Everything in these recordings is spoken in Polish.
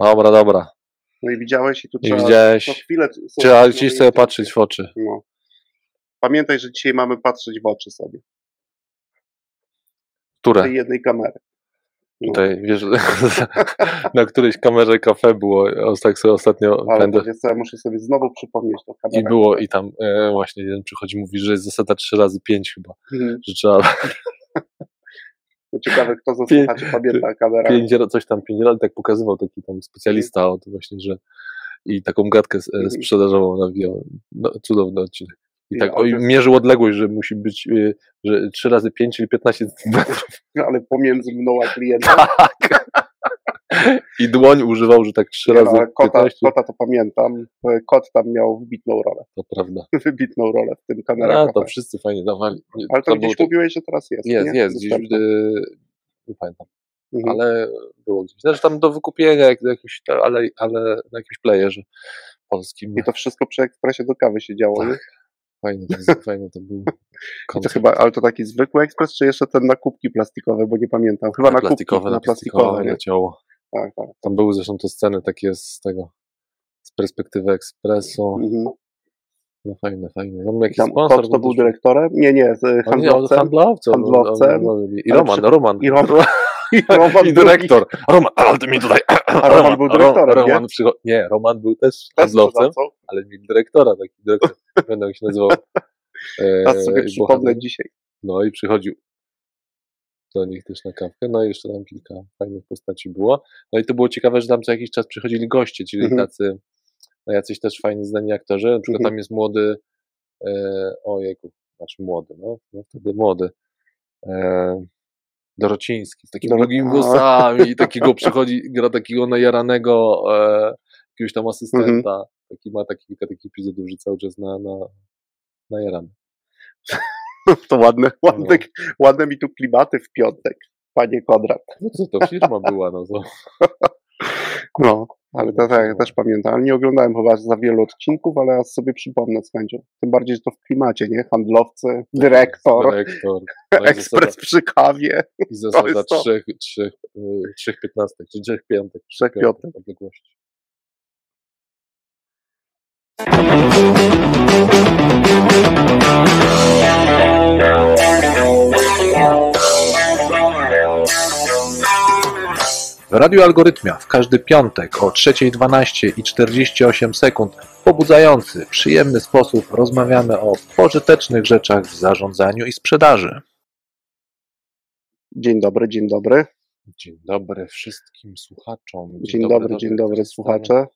Dobra, dobra. No i widziałeś i tu I trzeba widziałeś. co chwilę... są Trzeba dziś sobie patrzeć w oczy. No. Pamiętaj, że dzisiaj mamy patrzeć w oczy sobie. Które? Tej jednej kamery. No. Tutaj, wiesz, na którejś kamerze kafe było, tak sobie ostatnio Ale będę, wiesz co, ja muszę sobie znowu przypomnieć tą kamerę. i było, i tam e, właśnie jeden przychodzi, mówi, że jest zasada 3 razy 5 chyba, Mhm. że trzeba No Ciekawe, kto ze słuchaczy pamięta. 5 razy, coś tam 5 razy, tak pokazywał taki tam specjalista o tym właśnie, że i taką gadkę e, Mhm. sprzedażową nawijał. No, cudowny odcinek. I tak, jest- mierzył odległość, że musi być, e, że 3 razy 5, czyli 15 centymetrów. Ale pomiędzy mną a klientem. Tak. I dłoń używał, że tak 3 Nie, no, razy kota, 15, kota to pamiętam. Kot tam miał wybitną rolę. to prawda. Wybitną rolę w tym kamerze. A, to wszyscy fajnie dawali. Ale to było gdzieś tak- mówiłeś, że teraz jest. Jest, nie? jest, gdzieś, yy, nie pamiętam, Mhm. ale było gdzieś. Zresztą tam do wykupienia, jak, jakiś, ale, ale na jakimś playerze polskim. I to wszystko przy ekspresie do kawy się działo, nie? Fajnie, to, fajnie to był to chyba, ale to taki zwykły ekspres, czy jeszcze ten na kubki plastikowe, bo nie pamiętam. Chyba na, plastikowe, kubki, na na plastikowe plastikowe, nie? leciało. Tak, tak. Tam były zresztą te sceny takie z tego, z perspektywy ekspresu. Mhm. No fajne, fajne. Tam jakiś Tam sponsor kot to był też- dyrektorem? Nie, nie, z handlowcem. handlowcem. handlowcem. on- on- I Roman, przy- Roman. I Roman, i Roman I drugi. dyrektor. Roman, ale ty mi tutaj. A Roman był dyrektorem, nie? Roman przycho- nie, Roman był też handlowcem, ale mieli dyrektora, taki dyrektor, jak się nazywał. E, sobie przypomnę bohater. dzisiaj. No i przychodził do nich też na kawkę, no i jeszcze tam kilka fajnych postaci było. No i to było ciekawe, że tam co jakiś czas przychodzili goście, czyli Mhm. tacy, no jacyś też fajni znani aktorzy, na przykład Mhm. tam jest młody, e, ojejku, znaczy młody, no, no wtedy młody, e, Dorociński, z takimi długimi włosami takiego przychodzi, gra takiego najaranego e, jakiegoś tam asystenta, Mhm. taki ma taki, kilka takich epizodów, że cały czas na, na, najarany. To ładne, No. ładne, ładne mi tu klimaty w piątek, panie Konrad. No co to firma była, no to No, ale to tak, No. też pamiętam. Ale nie oglądałem chyba za wielu odcinków, ale ja sobie przypomnę z chęcią. Tym bardziej, że to w klimacie, nie? Handlowcy, dyrektor, dyrektor, no ekspres przy kawie. zasada, i zasada trzech, trzech, y, trzech piętnastek, czy trzech piątek, Trzech piątek. odległości. W Radiu Algorytmia w każdy piątek o 3.12 i 48 sekund w pobudzający, przyjemny sposób rozmawiamy o pożytecznych rzeczach w zarządzaniu i sprzedaży. Dzień dobry, dzień dobry. Dzień dobry wszystkim słuchaczom. Dzień dobry, dzień dobry słuchacze.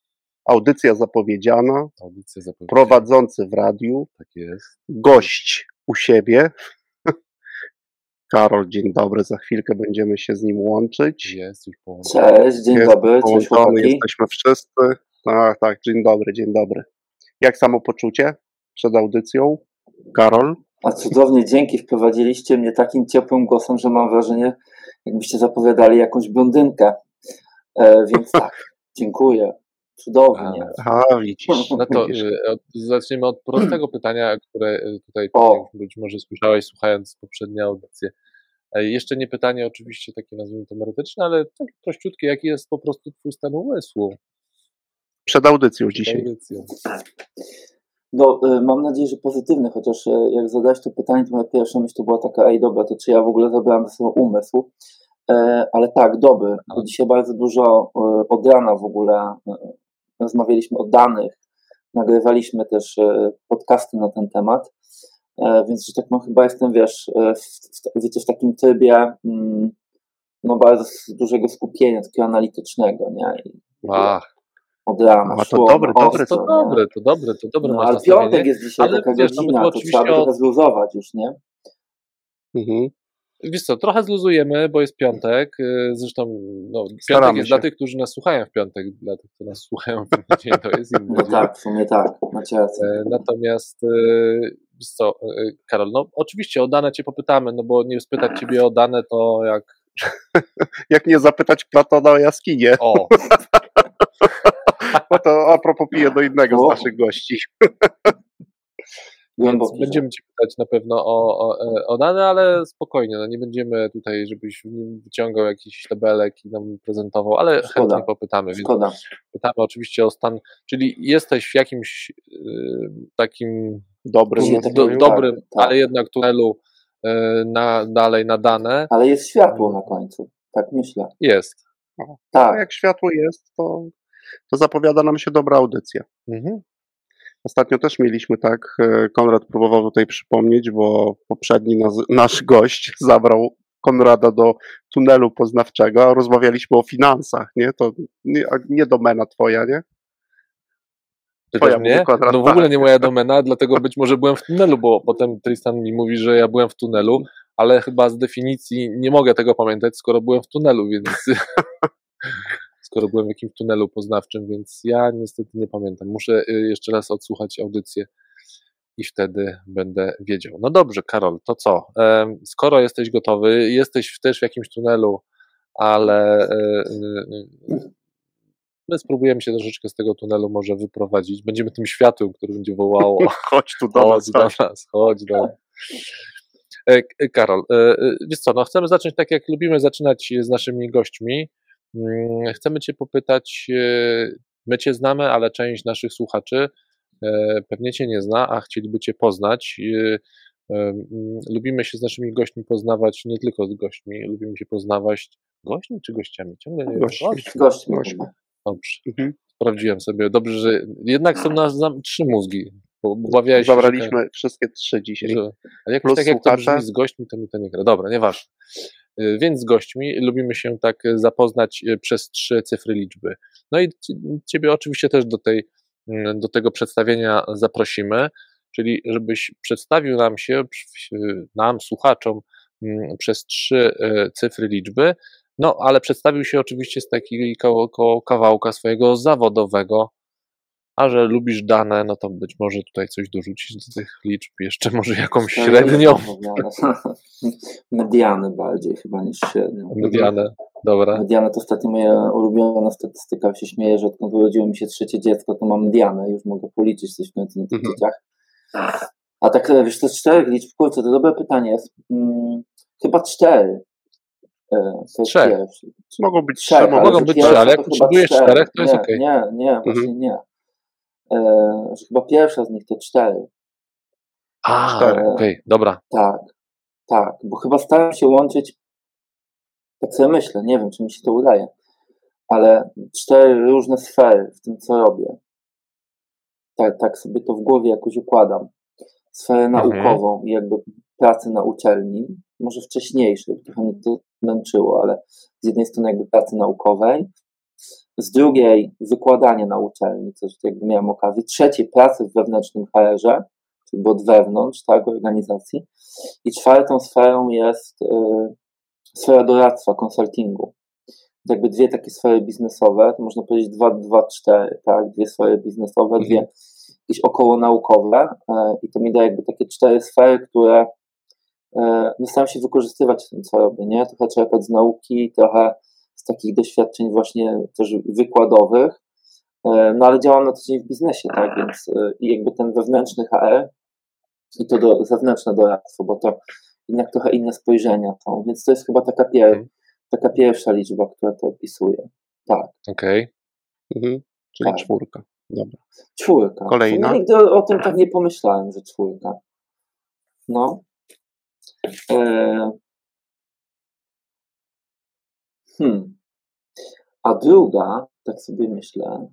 Audycja zapowiedziana, Audycja zapowiedziana. prowadzący w radiu, Tak jest. gość u siebie. Karol, dzień dobry, za chwilkę będziemy się z nim łączyć. Jest już połączony. Cześć, dzień Jest dobry, cześć połączony, chłopaki. Jesteśmy wszyscy. Tak, tak, dzień dobry, dzień dobry. Jak samopoczucie przed audycją? Karol? A cudownie, dzięki, wprowadziliście mnie takim ciepłym głosem, że mam wrażenie, jakbyście zapowiadali jakąś blondynkę. E, więc tak, dziękuję. Cudownie. A, widzisz. No to y, od, zaczniemy od prostego pytania, które y, tutaj O. być może słyszałeś słuchając poprzednie audycje. E, Jeszcze nie pytanie oczywiście takie nazwijmy to merytoryczne, ale tak prościutkie, jaki jest po prostu twój stan umysłu Przed audycją przed dzisiaj. audycją? No, e, mam nadzieję, że pozytywny, chociaż jak zadałeś to pytanie, to moja pierwsza myśl to była taka, ej dobra, to czy ja w ogóle zabrałem ze sobą umysł? E, ale tak, dobry, bo dzisiaj bardzo dużo od rana w ogóle rozmawialiśmy o danych, nagrywaliśmy też e, podcasty na ten temat, e, więc, że tak mam, chyba jestem, wiesz, e, w, wiecie, w takim trybie mm, no bardzo dużego skupienia, takiego analitycznego, nie? I Ach, od rana to dobre, dobre to dobre, to dobre, to dobre No, ale piątek jest dzisiaj Ale taka wiesz, no, godzina, to trzeba by trochę zluzować już, nie? Mhm. Wiesz co, trochę zluzujemy, bo jest piątek. y, Zresztą no, piątek Staramy jest się. dla tych, którzy nas słuchają w piątek. Dla tych, którzy nas słuchają w inny dzień, to jest inny No dzień. tak, w sumie tak, macie rację. E, Natomiast, e, wiesz co, e, Karol, no oczywiście o dane Cię popytamy, no bo nie spytać Ciebie o dane to jak, Jak nie zapytać Platona o jaskinię, o, bo to a propos piję do innego z naszych gości. Głęboki Więc będziemy Cię pytać na pewno o, o, e, o dane, ale spokojnie, no nie będziemy tutaj, żebyś wyciągał jakichś tabelek i nam prezentował, ale Szkoda. chętnie popytamy. Więc Szkoda. pytamy oczywiście o stan, czyli jesteś w jakimś y, takim Dobrym do, dobrym, tak. ale jednak tunelu y, na, dalej na dane Ale jest światło na końcu. Tak myślę. jest. A Tak. jak światło jest, to, to zapowiada nam się dobra audycja. Mhm. Ostatnio też mieliśmy tak, e, Konrad próbował tutaj przypomnieć, bo poprzedni nas, nasz gość zabrał Konrada do tunelu poznawczego, a rozmawialiśmy o finansach, nie? To nie, nie domena twoja, nie? Twoja mnie? kwadrat, No w ogóle tak. nie moja domena, dlatego być może byłem w tunelu, bo potem Tristan mi mówi, że ja byłem w tunelu, ale chyba z definicji nie mogę tego pamiętać, skoro byłem w tunelu, więc skoro byłem w jakimś tunelu poznawczym, więc ja niestety nie pamiętam. Muszę y, jeszcze raz odsłuchać audycję i wtedy będę wiedział. No dobrze, Karol, to co? Skoro jesteś gotowy, jesteś też w jakimś tunelu, ale e, y, my spróbujemy się troszeczkę z tego tunelu może wyprowadzić. Będziemy tym światłem, które będzie wołało Chodź tu do nas. chodź do nas, chodź do nas. E, Karol, e, e, wiesz co, no chcemy zacząć tak jak lubimy zaczynać z naszymi gośćmi. Mm, Chcemy Cię popytać, e, my Cię znamy, ale część naszych słuchaczy e, pewnie Cię nie zna, a chcieliby Cię poznać. E, Lubimy się z naszymi gośćmi poznawać, nie tylko z gośćmi, lubimy się poznawać gośćmi czy gościami? Ciągle nie. Gośćmi. Gośćmi. Gośćmi. Dobrze, Mhm. sprawdziłem sobie. Dobrze, że jednak są nas trzy mózgi, obawiałeś się, że- Zabraliśmy wszystkie trzy dzisiaj. że, ale jakoś Plus tak jak to brzmi z gośćmi, to mi to nie gra. Dobra, nieważne. Y, Więc z gośćmi lubimy się tak y, zapoznać y, przez trzy cyfry liczby. No i Ciebie oczywiście też do, tej, y, do tego przedstawienia zaprosimy, czyli żebyś przedstawił nam się, nam, słuchaczom, mm, przez trzy cyfry liczby, no ale przedstawił się oczywiście z takiego kawałka swojego zawodowego, a że lubisz dane, no to być może tutaj coś dorzucić do tych liczb, jeszcze może jakąś średnią Mediany bardziej chyba niż średnią. medianę. Dobra. Mediana to ostatnio moja ulubiona statystyka. Się śmieję, że odkąd urodziło mi się trzecie dziecko, to mam medianę. Już mogę policzyć coś w końcu na tych Mhm. dzieciach. A tak, e, wiesz, to z czterech liczb, kurczę, to dobre pytanie jest. Mm, chyba cztery. E, to Trzech. Mogą być Trzech, trzy, ale mogą być trzy, ale jak potrzebujesz czterech, to jest okej. Nie, nie, właśnie nie. E, że chyba pierwsza z nich to cztery. A, Cztery. okej, dobra. Tak, tak, bo chyba staram się łączyć, tak sobie myślę, nie wiem, czy mi się to udaje, ale cztery różne sfery w tym, co robię. Tak, tak sobie to w głowie jakoś układam. Sferę Mhm. naukową i jakby pracy na uczelni, może wcześniejszej, trochę mnie to męczyło, ale z jednej strony jakby pracy naukowej, z drugiej wykładanie na uczelni, coś jakby miałem okazję, trzeciej pracy w wewnętrznym HR-ze, czyli od wewnątrz, tak, organizacji. I czwartą sferą jest y, sfera doradztwa, konsultingu. Jakby dwie takie sfery biznesowe, to można powiedzieć dwa, dwa, cztery, tak, dwie sfery biznesowe, Mhm. dwie jakieś około naukowe y, i to mi da jakby takie cztery sfery, które y, no staram się wykorzystywać w tym, co robię, nie? Trochę czerpać z nauki, trochę takich doświadczeń właśnie też wykładowych, E, No ale działam na co dzień w biznesie, tak, więc e, i jakby ten wewnętrzny HR i to do, zewnętrzne doradztwo, bo to jednak trochę inne spojrzenia to, więc to jest chyba taka, pier, Mhm. taka pierwsza liczba, która to opisuje. Tak, Okej. Mhm. Czyli Tak. czwórka. Dobra. czwórka. Kolejna? Nigdy o, o tym tak nie pomyślałem, że czwórka. No. E... Hmm. A druga, tak sobie myślę,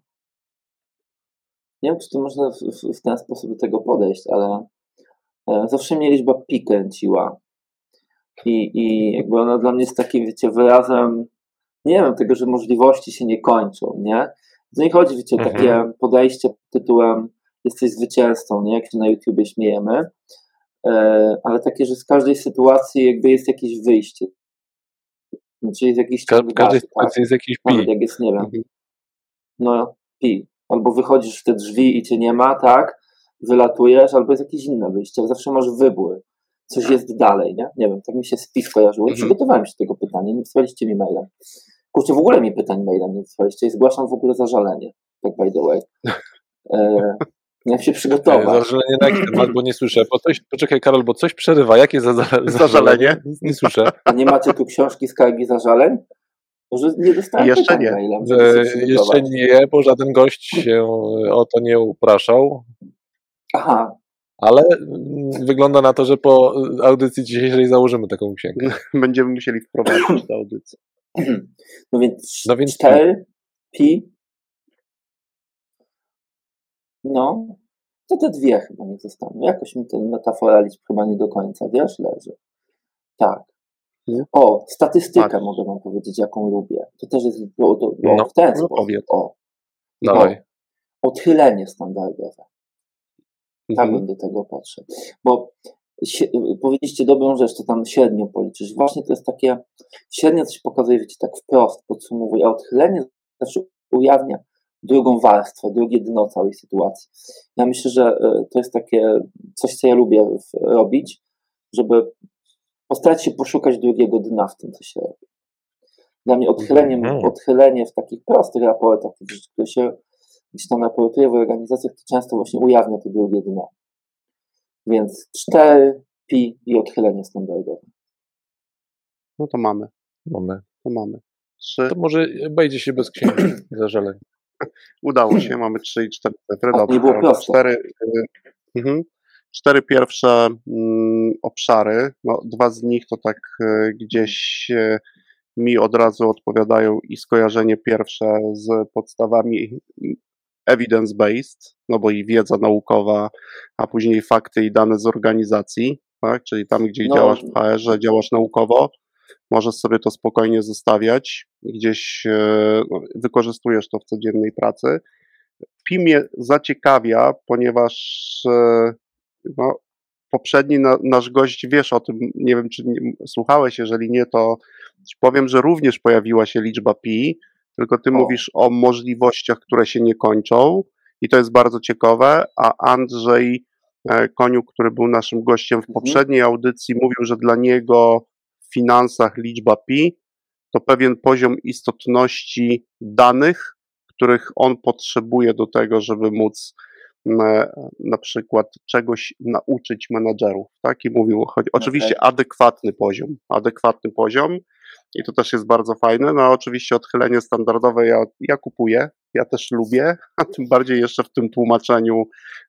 nie wiem, czy to można w, w, w ten sposób do tego podejść, ale e, zawsze mnie liczba pi kręciła. I, I jakby ona dla mnie jest takim, wiecie, wyrazem, nie wiem, tego, że możliwości się nie kończą, nie? To nie chodzi, wiecie, o Mhm. takie podejście pod tytułem jesteś zwycięzcą, nie? Jak się na YouTubie śmiejemy, e, ale takie, że z każdej sytuacji jakby jest jakieś wyjście. Znaczy jest jakiś ciąg tak? jest jakiś Nawet pi. jak jest, nie wiem, Mhm. no pi. Albo wychodzisz w te drzwi i cię nie ma, tak? Wylatujesz, albo jest jakieś inne wyjście. Zawsze masz wybór. Coś jest dalej, nie? Nie wiem, tak mi się spis kojarzyło. Mhm. przygotowałem się do tego pytania, nie wysłaliście mi maila. Kurczę, w ogóle mi pytań maila nie wysłaliście i zgłaszam w ogóle zażalenie. Tak by the way. E, Miałem się przygotować. Zażalenie na jaki temat, bo nie słyszę. Bo coś, poczekaj Karol, bo coś przerywa. Jakie za, za, Zażalenie? Nie, nie słyszę. A nie macie tu książki skargi zażaleń? Może nie dostałem Jeszcze nie. E, Jeszcze nie, bo żaden gość się o to nie upraszał. Aha, Ale mm, wygląda na to, że po audycji dzisiejszej założymy taką księgę. Będziemy musieli wprowadzić tę audycję. no więc, No więc 4 pi. No, to te dwie chyba nie zostaną. Jakoś mi ten metafora liczb chyba nie do końca, wiesz, leży. Tak. O, statystykę Patrz. mogę wam powiedzieć, jaką lubię. To też jest o, to, o, No, w ten no sposób. powiedz. O, Dawaj. odchylenie standardowe. Tak Mhm. bym do tego podszedł. Bo powiedzieliście dobrą rzecz, to tam średnio policzysz. Właśnie to jest takie, średnio coś pokazuje, wiecie, tak wprost podsumowuje, a odchylenie zawsze ujawnia drugą warstwę, drugie dno całej sytuacji. Ja myślę, że e, to jest takie coś, co ja lubię robić, żeby postarać się poszukać drugiego dna w tym, co się robi. Dla mnie odchylenie, Mhm. odchylenie w takich prostych raportach, które się gdzieś tam raportuje w organizacjach, to często właśnie ujawnia to drugie dno. Więc 4 pi i odchylenie standardowe. No to mamy, Mamy. to mamy. Trzy. To może obejdzie się bez księgi zażaleń. Udało się, mamy trzy i cztery cyfry. A, Dobrze, nie było Karol, to proste. cztery, y, mhm. cztery pierwsze mm, obszary. No, dwa z nich to tak y, gdzieś y, mi od razu odpowiadają i skojarzenie pierwsze z podstawami evidence-based, no bo i wiedza naukowa, a później fakty i dane z organizacji, tak? czyli tam, gdzie No. działasz w HR, działasz naukowo, możesz sobie to spokojnie zostawiać, gdzieś e, no, wykorzystujesz to w codziennej pracy. PI mnie zaciekawia, ponieważ e, no, poprzedni na, nasz gość, wiesz o tym, nie wiem czy nie, słuchałeś, jeżeli nie, to powiem, że również pojawiła się liczba pi, tylko ty O. mówisz o możliwościach, które się nie kończą i to jest bardzo ciekawe, a Andrzej e, Koniuk, który był naszym gościem w Mhm. poprzedniej audycji, mówił, że dla niego finansach liczba pi to pewien poziom istotności danych, których on potrzebuje do tego, żeby móc na, na przykład czegoś nauczyć menadżerów, tak? I mówił, choć, oczywiście adekwatny poziom, adekwatny poziom i to też jest bardzo fajne, no oczywiście odchylenie standardowe ja, ja kupuję, ja też lubię, a tym bardziej jeszcze w tym tłumaczeniu,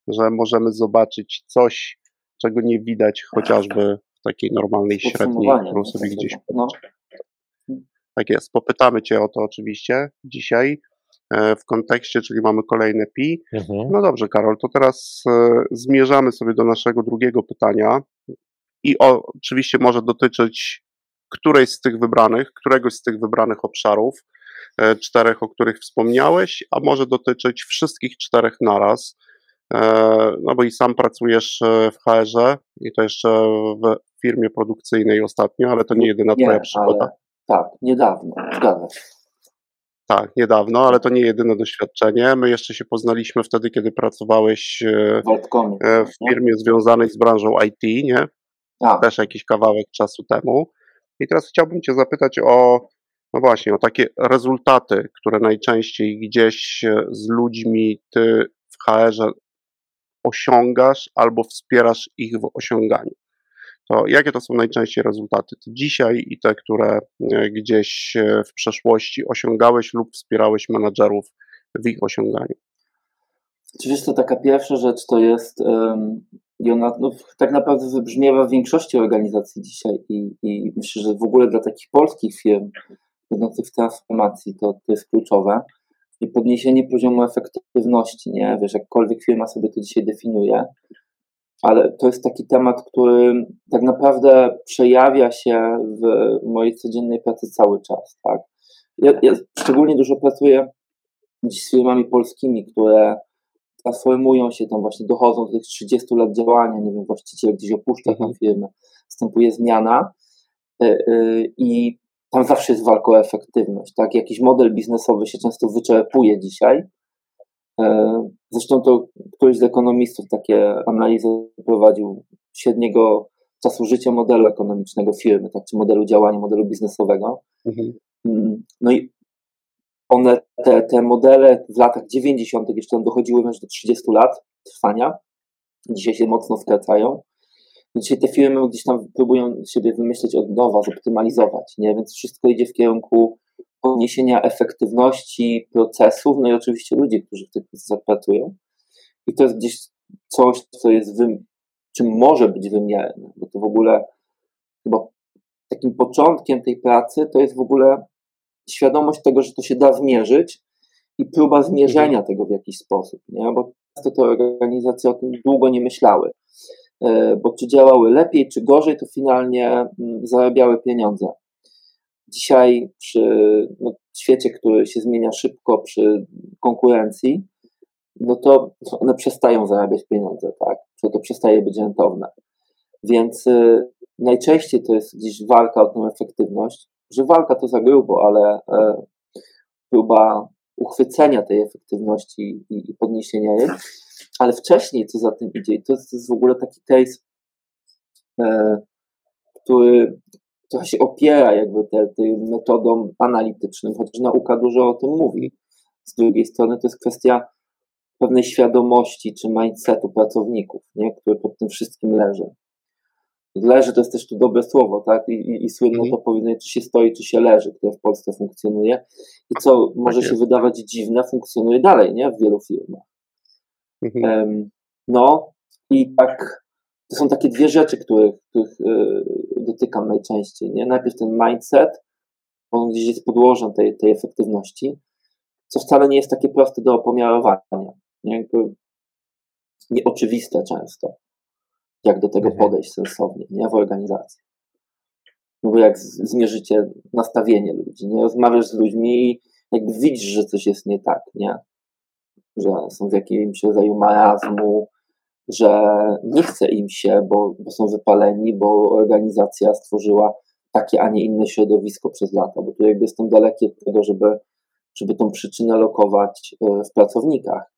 że możemy zobaczyć coś, czego nie widać chociażby takiej normalnej średniej, którą sobie gdzieś No, tak jest. Popytamy Cię o to oczywiście dzisiaj e, w kontekście, czyli mamy kolejne pi. Mhm. No dobrze, Karol, to teraz e, zmierzamy sobie do naszego drugiego pytania i o, oczywiście może dotyczyć którejś z tych wybranych, któregoś z tych wybranych obszarów, e, czterech, o których wspomniałeś, a może dotyczyć wszystkich czterech naraz. E, No bo i sam pracujesz e, w HR-ze i to jeszcze w firmie produkcyjnej ostatnio, ale to nie jedyna nie, Twoja przygoda. tak, niedawno, zgadza się. Tak, niedawno, ale to nie jedyne doświadczenie. My jeszcze się poznaliśmy wtedy, kiedy pracowałeś e, W Altcomie. e, w nie? firmie związanej z branżą IT, nie? A, Też jakiś kawałek czasu temu. I teraz chciałbym Cię zapytać o, no właśnie, o takie rezultaty, które najczęściej gdzieś z ludźmi Ty w HR-ze osiągasz albo wspierasz ich w osiąganiu. To jakie to są najczęściej rezultaty? Te dzisiaj i te, które e, gdzieś e, w przeszłości osiągałeś lub wspierałeś menadżerów w ich osiąganiu? Oczywiście taka pierwsza rzecz to jest, i ona no, tak naprawdę wybrzmiewa w większości organizacji dzisiaj i, i myślę, że w ogóle dla takich polskich firm będących w transformacji to, to jest kluczowe. I podniesienie poziomu efektywności, nie? Wiesz, jakkolwiek firma sobie to dzisiaj definiuje, ale to jest taki temat, który tak naprawdę przejawia się w mojej codziennej pracy cały czas, tak? Ja, ja szczególnie dużo pracuję z firmami polskimi, które transformują się, tam właśnie dochodzą do tych 30 lat działania, nie wiem, właściciel gdzieś opuszcza tę Mhm. firmę, następuje zmiana y, y, i tam zawsze jest walka o efektywność, tak? Jakiś model biznesowy się często wyczerpuje dzisiaj. E, Zresztą to któryś z ekonomistów takie analizy prowadził średniego czasu życia modelu ekonomicznego firmy, tak? Czy modelu działania, modelu biznesowego. Mhm. Mm, No i one, te, te modele w latach 90. jeszcze tam dochodziły aż do 30 lat, trwania. Dzisiaj się mocno skracają. Dzisiaj te firmy gdzieś tam próbują siebie wymyśleć od nowa, zoptymalizować, nie? Więc wszystko idzie w kierunku podniesienia efektywności procesów, no i oczywiście ludzi, którzy w tych procesach pracują. I to jest gdzieś coś, co jest, wy... czym może być wymierne, bo to w ogóle chyba takim początkiem tej pracy to jest w ogóle świadomość tego, że to się da zmierzyć i próba zmierzenia mhm. tego w jakiś sposób, nie? bo często te organizacje o tym długo nie myślały, bo czy działały lepiej, czy gorzej, to finalnie mm, zarabiały pieniądze. Dzisiaj przy no, świecie, który się zmienia szybko, przy konkurencji, no to one przestają zarabiać pieniądze, tak? Że to przestaje być rentowne. Więc y, najczęściej to jest gdzieś walka o tę efektywność, że walka to za grubo, ale y, próba uchwycenia tej efektywności i, i, podniesienia jej, ale wcześniej, co za tym idzie, to jest, to jest w ogóle taki case, y, który trochę się opiera jakby te, tym metodą analitycznym, chociaż nauka dużo o tym mówi. Z drugiej strony to jest kwestia pewnej świadomości czy mindsetu pracowników, nie? który pod tym wszystkim leży. Leży to jest też tu dobre słowo, tak? I, i, i słynne mm. to powiedzenie, czy się stoi, czy się leży, które w Polsce funkcjonuje. I co może tak się wydawać dziwne, funkcjonuje dalej, nie? W wielu firmach. Um, no i tak, to są takie dwie rzeczy, których, których yy, dotykam najczęściej, nie? Najpierw ten mindset, on gdzieś jest podłożem tej, tej efektywności, co wcale nie jest takie proste do opomiarowania jakby nieoczywiste często, jak do tego mhm. podejść sensownie, nie w organizacji. No bo jak zmierzycie nastawienie ludzi, nie rozmawiasz z ludźmi i jakby widzisz, że coś jest nie tak, nie? Że są w jakimś rodzaju marazmu, że nie chce im się, bo, bo są wypaleni, bo organizacja stworzyła takie, a nie inne środowisko przez lata, bo tu jakby jestem daleki od tego, żeby, żeby tą przyczynę lokować e, w pracownikach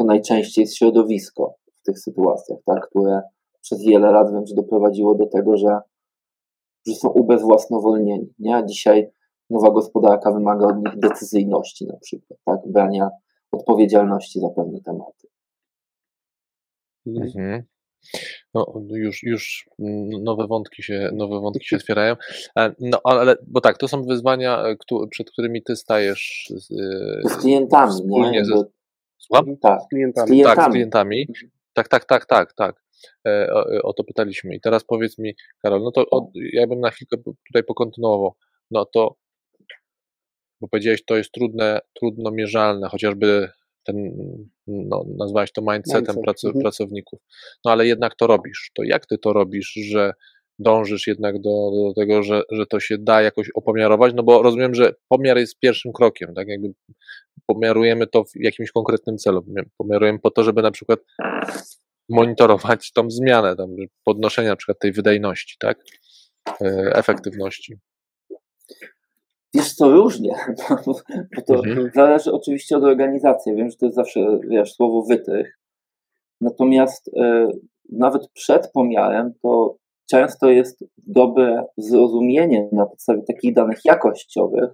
to najczęściej jest środowisko w tych sytuacjach, tak, które przez wiele lat że doprowadziło do tego, że, że są ubezwłasnowolnieni. Nie? Dzisiaj nowa gospodarka wymaga od nich decyzyjności na przykład, tak, brania odpowiedzialności za pewne tematy. Mhm. No, już, już nowe wątki się, nowe wątki się otwierają. E, no, ale, bo tak, to są wyzwania, przed którymi ty stajesz z, z klientami, nie? Ze, Słucham? Tak, z klientami. Z klientami. Tak, z klientami. Tak, tak, tak, tak, tak. E, o, o, to pytaliśmy. I teraz powiedz mi, Karol, no to o, ja bym na chwilkę tutaj pokontynuował. No to, bo powiedziałeś, to jest trudne, trudno mierzalne, chociażby ten, no, nazwałeś to mindsetem Mindset. mhm. pracowników. No ale jednak to robisz. To jak ty to robisz, że dążysz jednak do, do tego, że, że to się da jakoś opomiarować, no bo rozumiem, że pomiar jest pierwszym krokiem, tak jakby pomiarujemy to w jakimś konkretnym celu, pomiarujemy po to, żeby na przykład monitorować tą zmianę, tam podnoszenia na przykład tej wydajności, tak, e, efektywności. Wiesz co, różnie, bo to mhm. zależy oczywiście od organizacji, wiem, że to jest zawsze, wiesz, słowo wytych, natomiast e, nawet przed pomiarem to często jest dobre zrozumienie na podstawie takich danych jakościowych,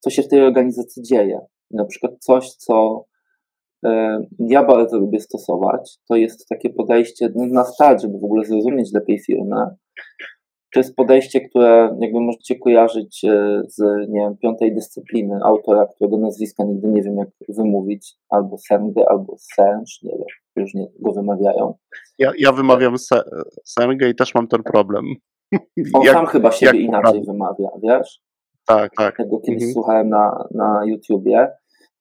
co się w tej organizacji dzieje. Na przykład coś, co e, ja bardzo lubię stosować, to jest takie podejście no, na start, żeby w ogóle zrozumieć lepiej firmę. To jest podejście, które jakby możecie kojarzyć e, z nie wiem, piątej dyscypliny autora, którego nazwiska nigdy nie wiem jak wymówić, albo Senge, albo Senż, nie wiem, różnie go wymawiają. Ja, ja wymawiam se, Senge i też mam ten problem. On jak, sam chyba siebie inaczej wymawia, wiesz? Tak, tak. Tego kiedyś mhm. słuchałem na, na YouTubie.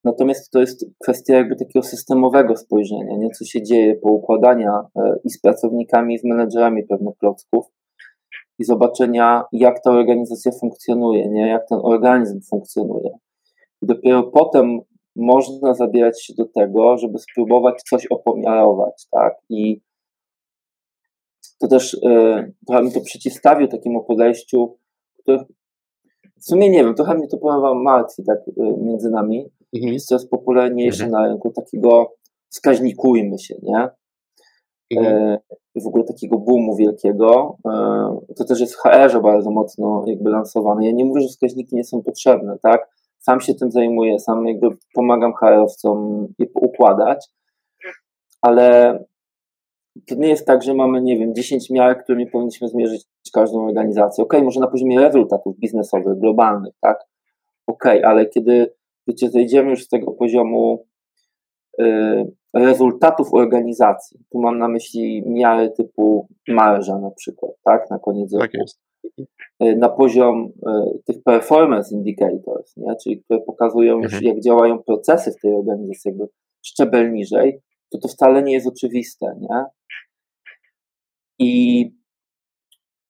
Natomiast to jest kwestia jakby takiego systemowego spojrzenia, nie? co się dzieje, po układania e, i z pracownikami, i z menedżerami pewnych klocków i zobaczenia, jak ta organizacja funkcjonuje, nie? jak ten organizm funkcjonuje. I dopiero potem można zabierać się do tego, żeby spróbować coś opomiarować, tak? I to też yy, trochę mi to przeciwstawił takiemu podejściu, które w sumie nie wiem, trochę mnie to powiem martwi tak yy, między nami. Mhm. Jest coraz popularniejsze mhm. na rynku takiego wskaźnikujmy się, nie? Mhm. Yy, w ogóle takiego boomu wielkiego. To też jest w HR-ze bardzo mocno jakby lansowane. Ja nie mówię, że wskaźniki nie są potrzebne, tak? sam się tym zajmuję, sam jakby pomagam HR-owcom je układać, ale to nie jest tak, że mamy, nie wiem, 10 miar, którymi powinniśmy zmierzyć każdą organizację. Ok, może na poziomie rezultatów biznesowych, globalnych, tak? Ok, ale kiedy, wiecie, zejdziemy już z tego poziomu rezultatów organizacji, tu mam na myśli miary typu marża na przykład, tak? Na koniec Tak roku. Y, na poziom y, tych performance indicators, nie? czyli które pokazują już, Mhm. jak działają procesy w tej organizacji, jakby szczebel niżej, to to wcale nie jest oczywiste, nie? I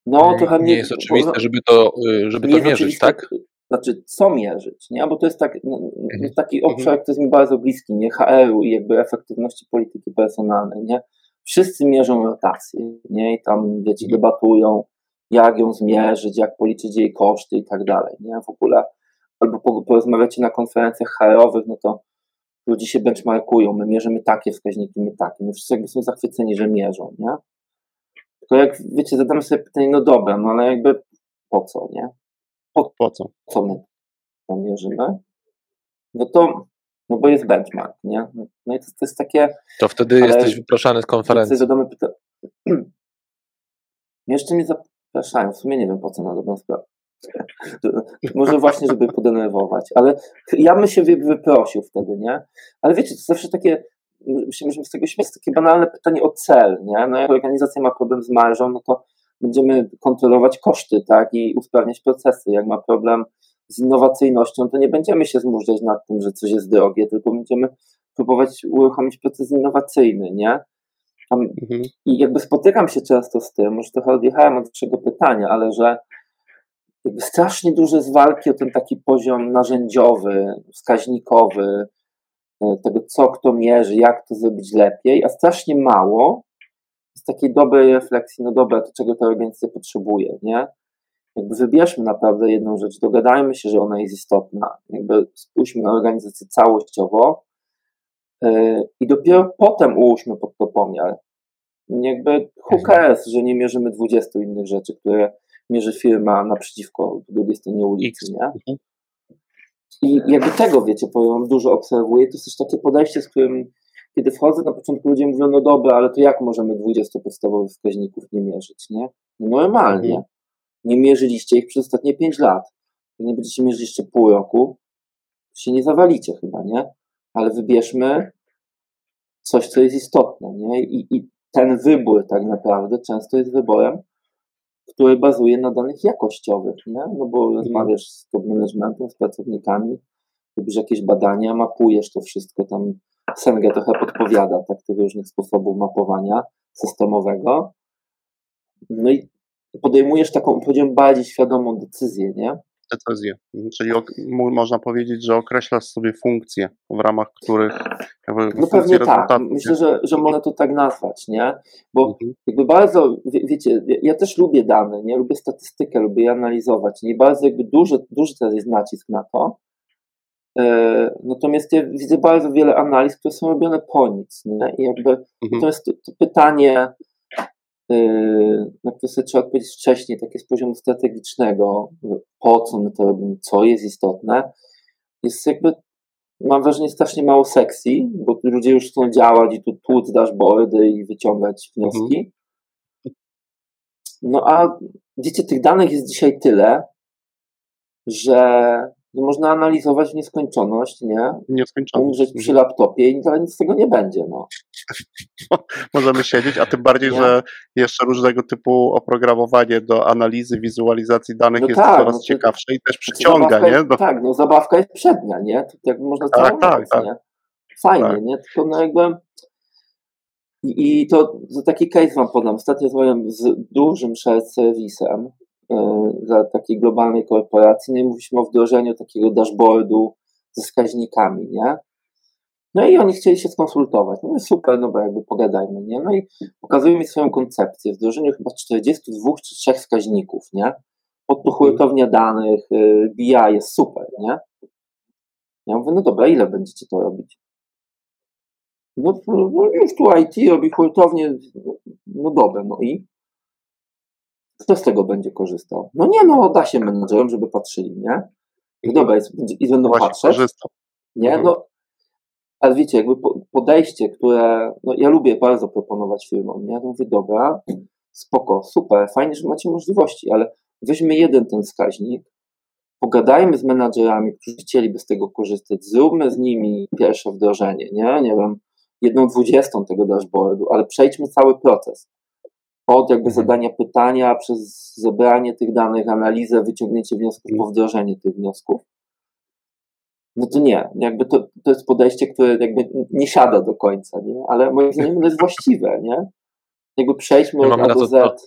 no, trochę nie mnie- jest oczywiste, żeby to, y, żeby to mierzyć, tak? Znaczy, co mierzyć, nie? Bo to jest tak, no, Mhm. taki obszar, który jest mi bardzo bliski, nie? HR-u i jakby efektywności polityki personalnej, nie? Wszyscy mierzą rotację, nie? I tam, wiecie, Mhm. debatują, jak ją zmierzyć, jak policzyć jej koszty i tak dalej, nie? W ogóle, albo po, porozmawiacie na konferencjach HR-owych, no to ludzie się benchmarkują, my mierzymy takie wskaźniki, my takie, my wszyscy jakby są zachwyceni, że mierzą, nie? Tylko jak, wiecie, zadamy sobie pytanie, no dobra, no ale jakby po co, nie? Po co? co my tam mierzymy, no to, no bo jest benchmark, nie? No i to, to jest takie, To wtedy jesteś wyproszany z konferencji. zadamy pytanie, jeszcze mnie zapraszają, w sumie nie wiem po co na dobrą sprawę. Może właśnie, żeby podenerwować, ale ja bym się wy- wyprosił wtedy, nie? Ale wiecie, to zawsze takie, się możemy z tego śmiać, takie banalne pytanie o cel, nie? No jak organizacja ma problem z marżą, no to będziemy kontrolować koszty, tak? I usprawniać procesy. Jak ma problem z innowacyjnością, to nie będziemy się zmurzać nad tym, że coś jest drogie, tylko będziemy próbować uruchomić proces innowacyjny, nie? Tam Mhm. i jakby spotykam się często z tym, już trochę odjechałem od waszego pytania, ale że jakby strasznie duże jest walki o ten taki poziom narzędziowy, wskaźnikowy, e, tego co kto mierzy, jak to zrobić lepiej, a strasznie mało z takiej dobrej refleksji, no dobra, to czego ta organizacja potrzebuje, nie? Jakby wybierzmy naprawdę jedną rzecz, dogadajmy się, że ona jest istotna, jakby spójrzmy na organizację całościowo yy, i dopiero potem ułóżmy pod to pomiar. Jakby who Mhm. że nie mierzymy 20 innych rzeczy, które mierzy firma naprzeciwko po drugiej stronie ulicy, nie? Mhm. I jakby tego, wiecie, powiem, dużo obserwuję. To jest też takie podejście, z którym kiedy wchodzę, na początku ludzie mówią, no dobra, ale to jak możemy 20 podstawowych wskaźników nie mierzyć, nie? No Normalnie. Mhm. Nie mierzyliście ich przez ostatnie 5 lat. Nie będziecie mierzyć jeszcze pół roku, się nie zawalicie chyba, nie? Ale wybierzmy coś, co jest istotne, nie? I, i ten wybór tak naprawdę często jest wyborem, który bazuje na danych jakościowych, nie? No bo rozmawiasz z top managementem, z pracownikami, robisz jakieś badania, mapujesz to wszystko, tam Senge trochę podpowiada tak, tych różnych sposobów mapowania systemowego. No i podejmujesz taką, powiedziałbym, bardziej świadomą decyzję, nie? Decyzję. Czyli ok, mo- można powiedzieć, że określasz sobie funkcje, w ramach których No pewnie tak. Myślę, że, że można to tak nazwać, nie? Bo Mhm. jakby bardzo, wie, wiecie, ja też lubię dane, nie? Lubię statystykę, lubię je analizować. Nie bardzo jakby duży, duży teraz jest nacisk na to. E, natomiast ja widzę bardzo wiele analiz, które są robione po nic, nie? I jakby Mhm. to jest to, to pytanie, e, na które sobie trzeba odpowiedzieć wcześniej, takie z poziomu strategicznego, po co my to robimy, co jest istotne, jest jakby mam wrażenie strasznie mało sekcji, bo ludzie już chcą działać i tu tłuc dashboardy i wyciągać wnioski. No a wiecie, tych danych jest dzisiaj tyle, że można analizować w nieskończoność, nie? Nieskończone. Umrzeć przy Mhm. laptopie i nic z tego nie będzie, no. Możemy siedzieć, a tym bardziej, Nie? że jeszcze różnego typu oprogramowanie do analizy, wizualizacji danych No jest tak, coraz no to- ciekawsze i też przyciąga, Zabawka nie? Do, Tak, no zabawka jest przednia, nie? To jakby można Tak, tak, noc, tak. nie? Fajnie, Tak. nie? Tylko no jakby i, i to, to taki case wam podam. Ostatnio rozmawiałem z dużym serwisem dla takiej globalnej korporacji, no i mówiliśmy o wdrożeniu takiego dashboardu ze wskaźnikami, nie? No i oni chcieli się skonsultować. No i super, no bo jakby pogadajmy, nie? No i pokazują mi swoją koncepcję, wdrożeniu chyba 42 czy 3 wskaźników, nie? Pod to hurtownia danych, y, BI jest super, nie? Ja mówię, no dobra, ile będziecie to robić? No, no już tu IT robi hurtownię, no dobra, no i? Kto z tego będzie korzystał? No nie, no da się menedżerom, żeby patrzyli, nie? No dobra, jest, i będą właśnie patrzeć, nie? Mhm. No, ale wiecie, jakby podejście, które, no ja lubię bardzo proponować firmom, nie? Mówię, dobra, spoko, super, fajnie, że macie możliwości, ale weźmy jeden ten wskaźnik, pogadajmy z menadżerami, którzy chcieliby z tego korzystać, zróbmy z nimi pierwsze wdrożenie, nie? Nie wiem, jedną dwudziestą tego dashboardu, ale przejdźmy cały proces. Od jakby mhm. zadania pytania, przez zebranie tych danych, analizę, wyciągnięcie wniosków, po wdrożenie tych wniosków. No to nie, jakby to, to jest podejście, które jakby nie siada do końca, nie? Ale moim zdaniem ono jest właściwe, nie? Jakby przejdźmy od A do Z Mhm.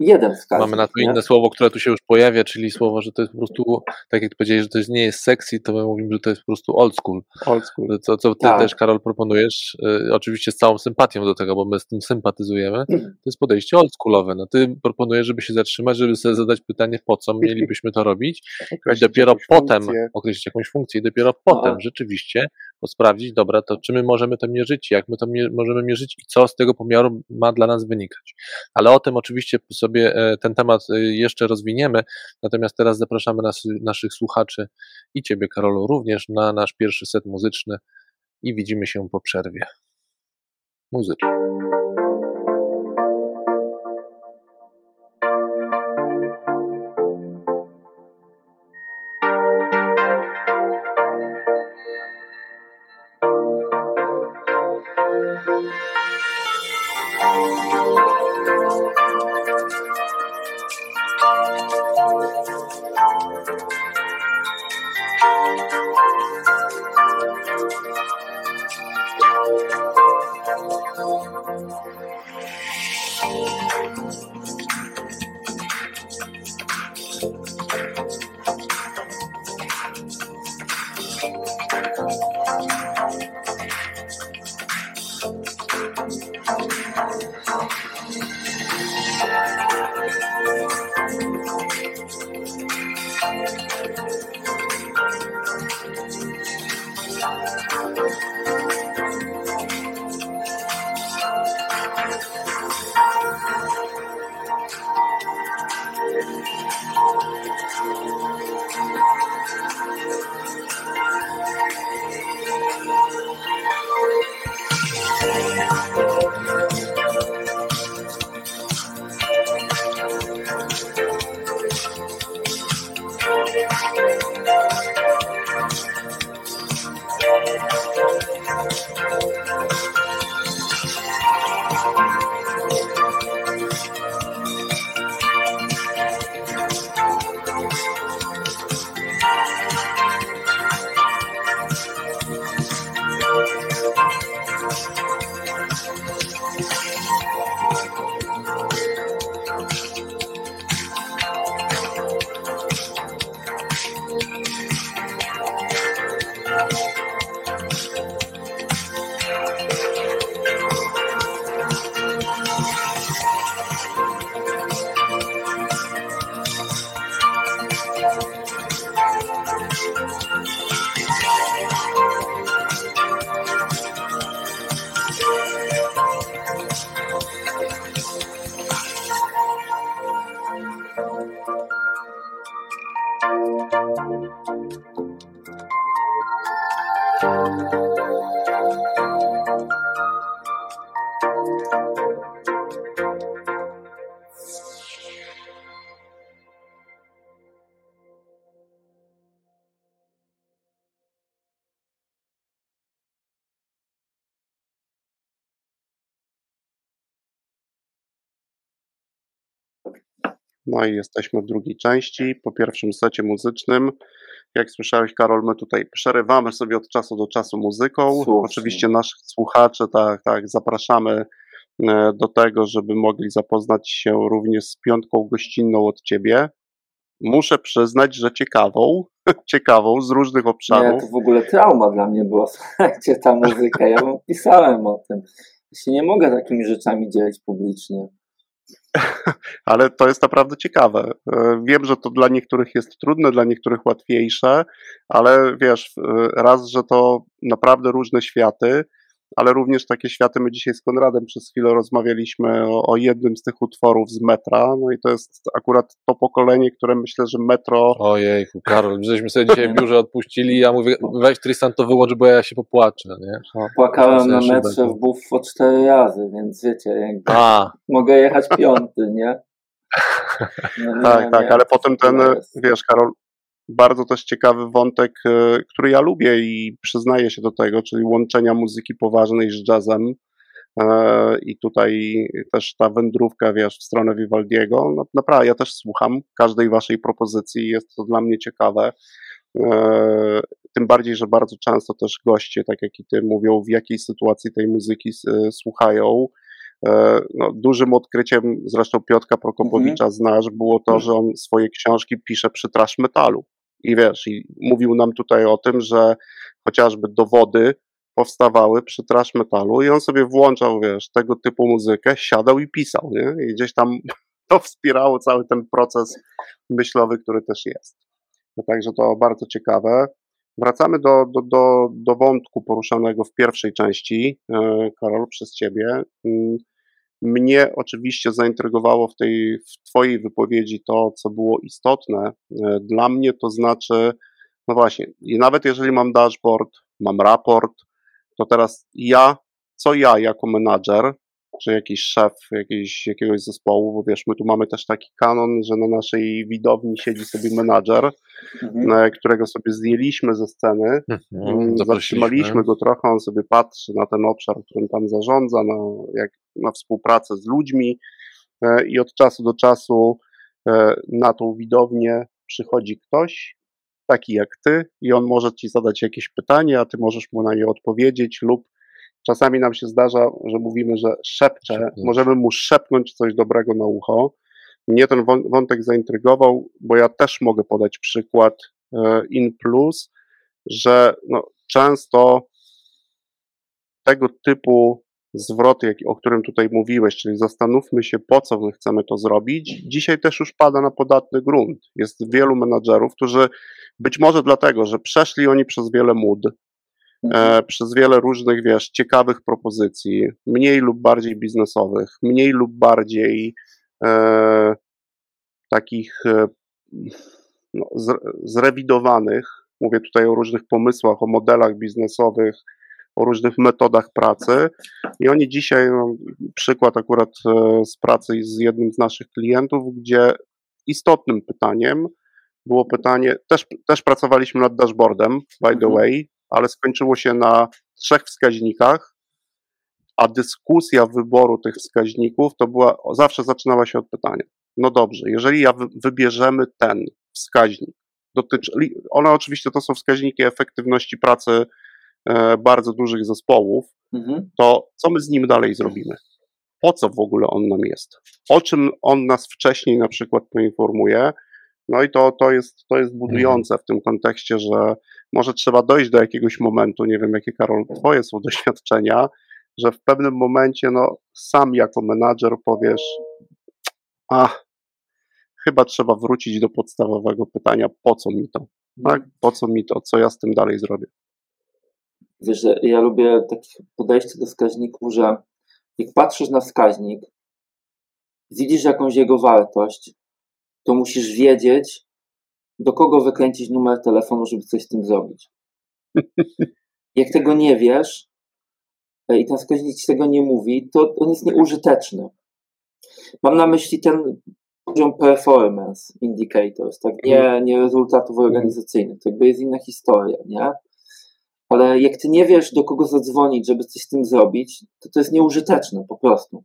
Jeden wskaźnik. Mamy na to inne słowo, które tu się już pojawia, czyli słowo, że to jest po prostu, tak jak powiedziałeś, że to nie jest sexy, to my mówimy, że to jest po prostu old school. Old school. Co, co ty tak. też, Karol, proponujesz, y, oczywiście z całą sympatią do tego, bo my z tym sympatyzujemy, to jest podejście oldschoolowe. No ty proponujesz, żeby się zatrzymać, żeby sobie zadać pytanie, po co mielibyśmy to robić i dopiero potem funkcję. określić jakąś funkcję i dopiero potem no. Rzeczywiście sprawdzić, dobra, to czy my możemy to mierzyć, jak my to możemy mierzyć i co z tego pomiaru ma dla nas wynikać. Ale o tym oczywiście sobie e, ten temat e, jeszcze rozwiniemy, natomiast teraz zapraszamy nas, naszych słuchaczy i Ciebie, Karolu, również na nasz pierwszy set muzyczny i widzimy się po przerwie. Muzyczny. No i jesteśmy w drugiej części, po pierwszym secie muzycznym. Jak słyszałeś, Karol, my tutaj przerywamy sobie od czasu do czasu muzyką. Oczywiście naszych słuchaczy, tak, tak, zapraszamy e, do tego, żeby mogli zapoznać się również z piątką gościnną od ciebie. Muszę przyznać, że ciekawą, ciekawą z różnych obszarów. Nie, to w ogóle trauma dla mnie była, słuchajcie, ta muzyka. Ja pisałem o tym. Ja się nie mogę takimi rzeczami dzielić publicznie. ale to jest naprawdę ciekawe. E, wiem, że to dla niektórych jest trudne, dla niektórych łatwiejsze, ale wiesz, e, raz, że to naprawdę różne światy, ale również takie światy. My dzisiaj z Konradem przez chwilę rozmawialiśmy o, o jednym z tych utworów z metra, no i to jest akurat to pokolenie, które myślę, że metro. Ojej, Karol, żeśmy sobie dzisiaj w biurze odpuścili, ja mówię, weź Tristan to wyłącz, bo ja się popłaczę, nie? No, Płakałem na metrze w Buffo cztery razy, więc wiecie, jakby A, mogę jechać piąty, nie? No, nie, Tak, nie, tak, ale potem ten, wiesz, Karol, bardzo też ciekawy wątek, e, który ja lubię i przyznaję się do tego, czyli łączenia muzyki poważnej z jazzem. E, I tutaj też ta wędrówka, wiesz, w stronę Vivaldiego. No, naprawdę, ja też słucham każdej waszej propozycji, jest to dla mnie ciekawe. E, Tym bardziej, że bardzo często też goście, tak jak i ty, mówią, w jakiej sytuacji tej muzyki słuchają. No, dużym odkryciem, zresztą Piotka Prokopowicza znasz, było to, że on swoje książki pisze przy trash metalu. I wiesz, i mówił nam tutaj o tym, że chociażby dowody powstawały przy trash metalu i on sobie włączał, wiesz, tego typu muzykę, siadał i pisał, nie? I gdzieś tam to wspierało cały ten proces myślowy, który też jest. No, także to bardzo ciekawe. Wracamy do, do, do, do wątku poruszanego w pierwszej części, e, Karol, przez ciebie. Mnie oczywiście zaintrygowało w tej w Twojej wypowiedzi to, co było istotne. E, Dla mnie to znaczy, no właśnie, i nawet jeżeli mam dashboard, mam raport, to teraz ja, co ja jako menadżer, czy jakiś szef jakiejś, jakiegoś zespołu, bo wiesz, my tu mamy też taki kanon, że na naszej widowni siedzi sobie menadżer, Mhm. którego sobie zdjęliśmy ze sceny, mhm, Mm. Zatrzymaliśmy go trochę, on sobie patrzy na ten obszar, którym tam zarządza, na, jak, na współpracę z ludźmi e, i od czasu do czasu e, na tą widownię przychodzi ktoś, taki jak ty, i on może ci zadać jakieś pytanie, a ty możesz mu na nie odpowiedzieć, lub czasami nam się zdarza, że mówimy, że szepcze, możemy mu szepnąć coś dobrego na ucho. Mnie ten wą- wątek zaintrygował, bo ja też mogę podać przykład e, in plus, że no, często tego typu zwroty, o którym tutaj mówiłeś, czyli zastanówmy się, po co my chcemy to zrobić, dzisiaj też już pada na podatny grunt. Jest wielu menadżerów, którzy być może dlatego, że przeszli oni przez wiele mód, Mhm. e, przez wiele różnych, wiesz, ciekawych propozycji, mniej lub bardziej biznesowych, mniej lub bardziej e, takich e, no, zre- zrewidowanych. Mówię tutaj o różnych pomysłach, o modelach biznesowych, o różnych metodach pracy. I oni dzisiaj, no, przykład akurat e, z pracy z jednym z naszych klientów, gdzie istotnym pytaniem było pytanie, też, też pracowaliśmy nad dashboardem, by the Mhm. way, ale skończyło się na trzech wskaźnikach, a dyskusja wyboru tych wskaźników to była, zawsze zaczynała się od pytania. No dobrze, jeżeli ja wy, wybierzemy ten wskaźnik, dotyczy, one oczywiście to są wskaźniki efektywności pracy e, bardzo dużych zespołów, Mhm. to co my z nim dalej zrobimy? Po co w ogóle on nam jest? O czym on nas wcześniej na przykład poinformuje? No i to, to, jest, to jest budujące w tym kontekście, że może trzeba dojść do jakiegoś momentu, nie wiem jakie Karol, twoje są doświadczenia, że w pewnym momencie no, sam jako menadżer powiesz, a chyba trzeba wrócić do podstawowego pytania, po co mi to? Tak? Po co mi to? Co ja z tym dalej zrobię? Wiesz, ja lubię takie podejście do wskaźników, że jak patrzysz na wskaźnik, widzisz jakąś jego wartość, to musisz wiedzieć, do kogo wykręcić numer telefonu, żeby coś z tym zrobić. Jak tego nie wiesz e, i ten wskaźnik ci tego nie mówi, to on jest nieużyteczny. Mam na myśli ten poziom performance indicators, tak? Nie, nie rezultatów organizacyjnych. To jakby jest inna historia, nie? Ale jak ty nie wiesz, do kogo zadzwonić, żeby coś z tym zrobić, to to jest nieużyteczne po prostu.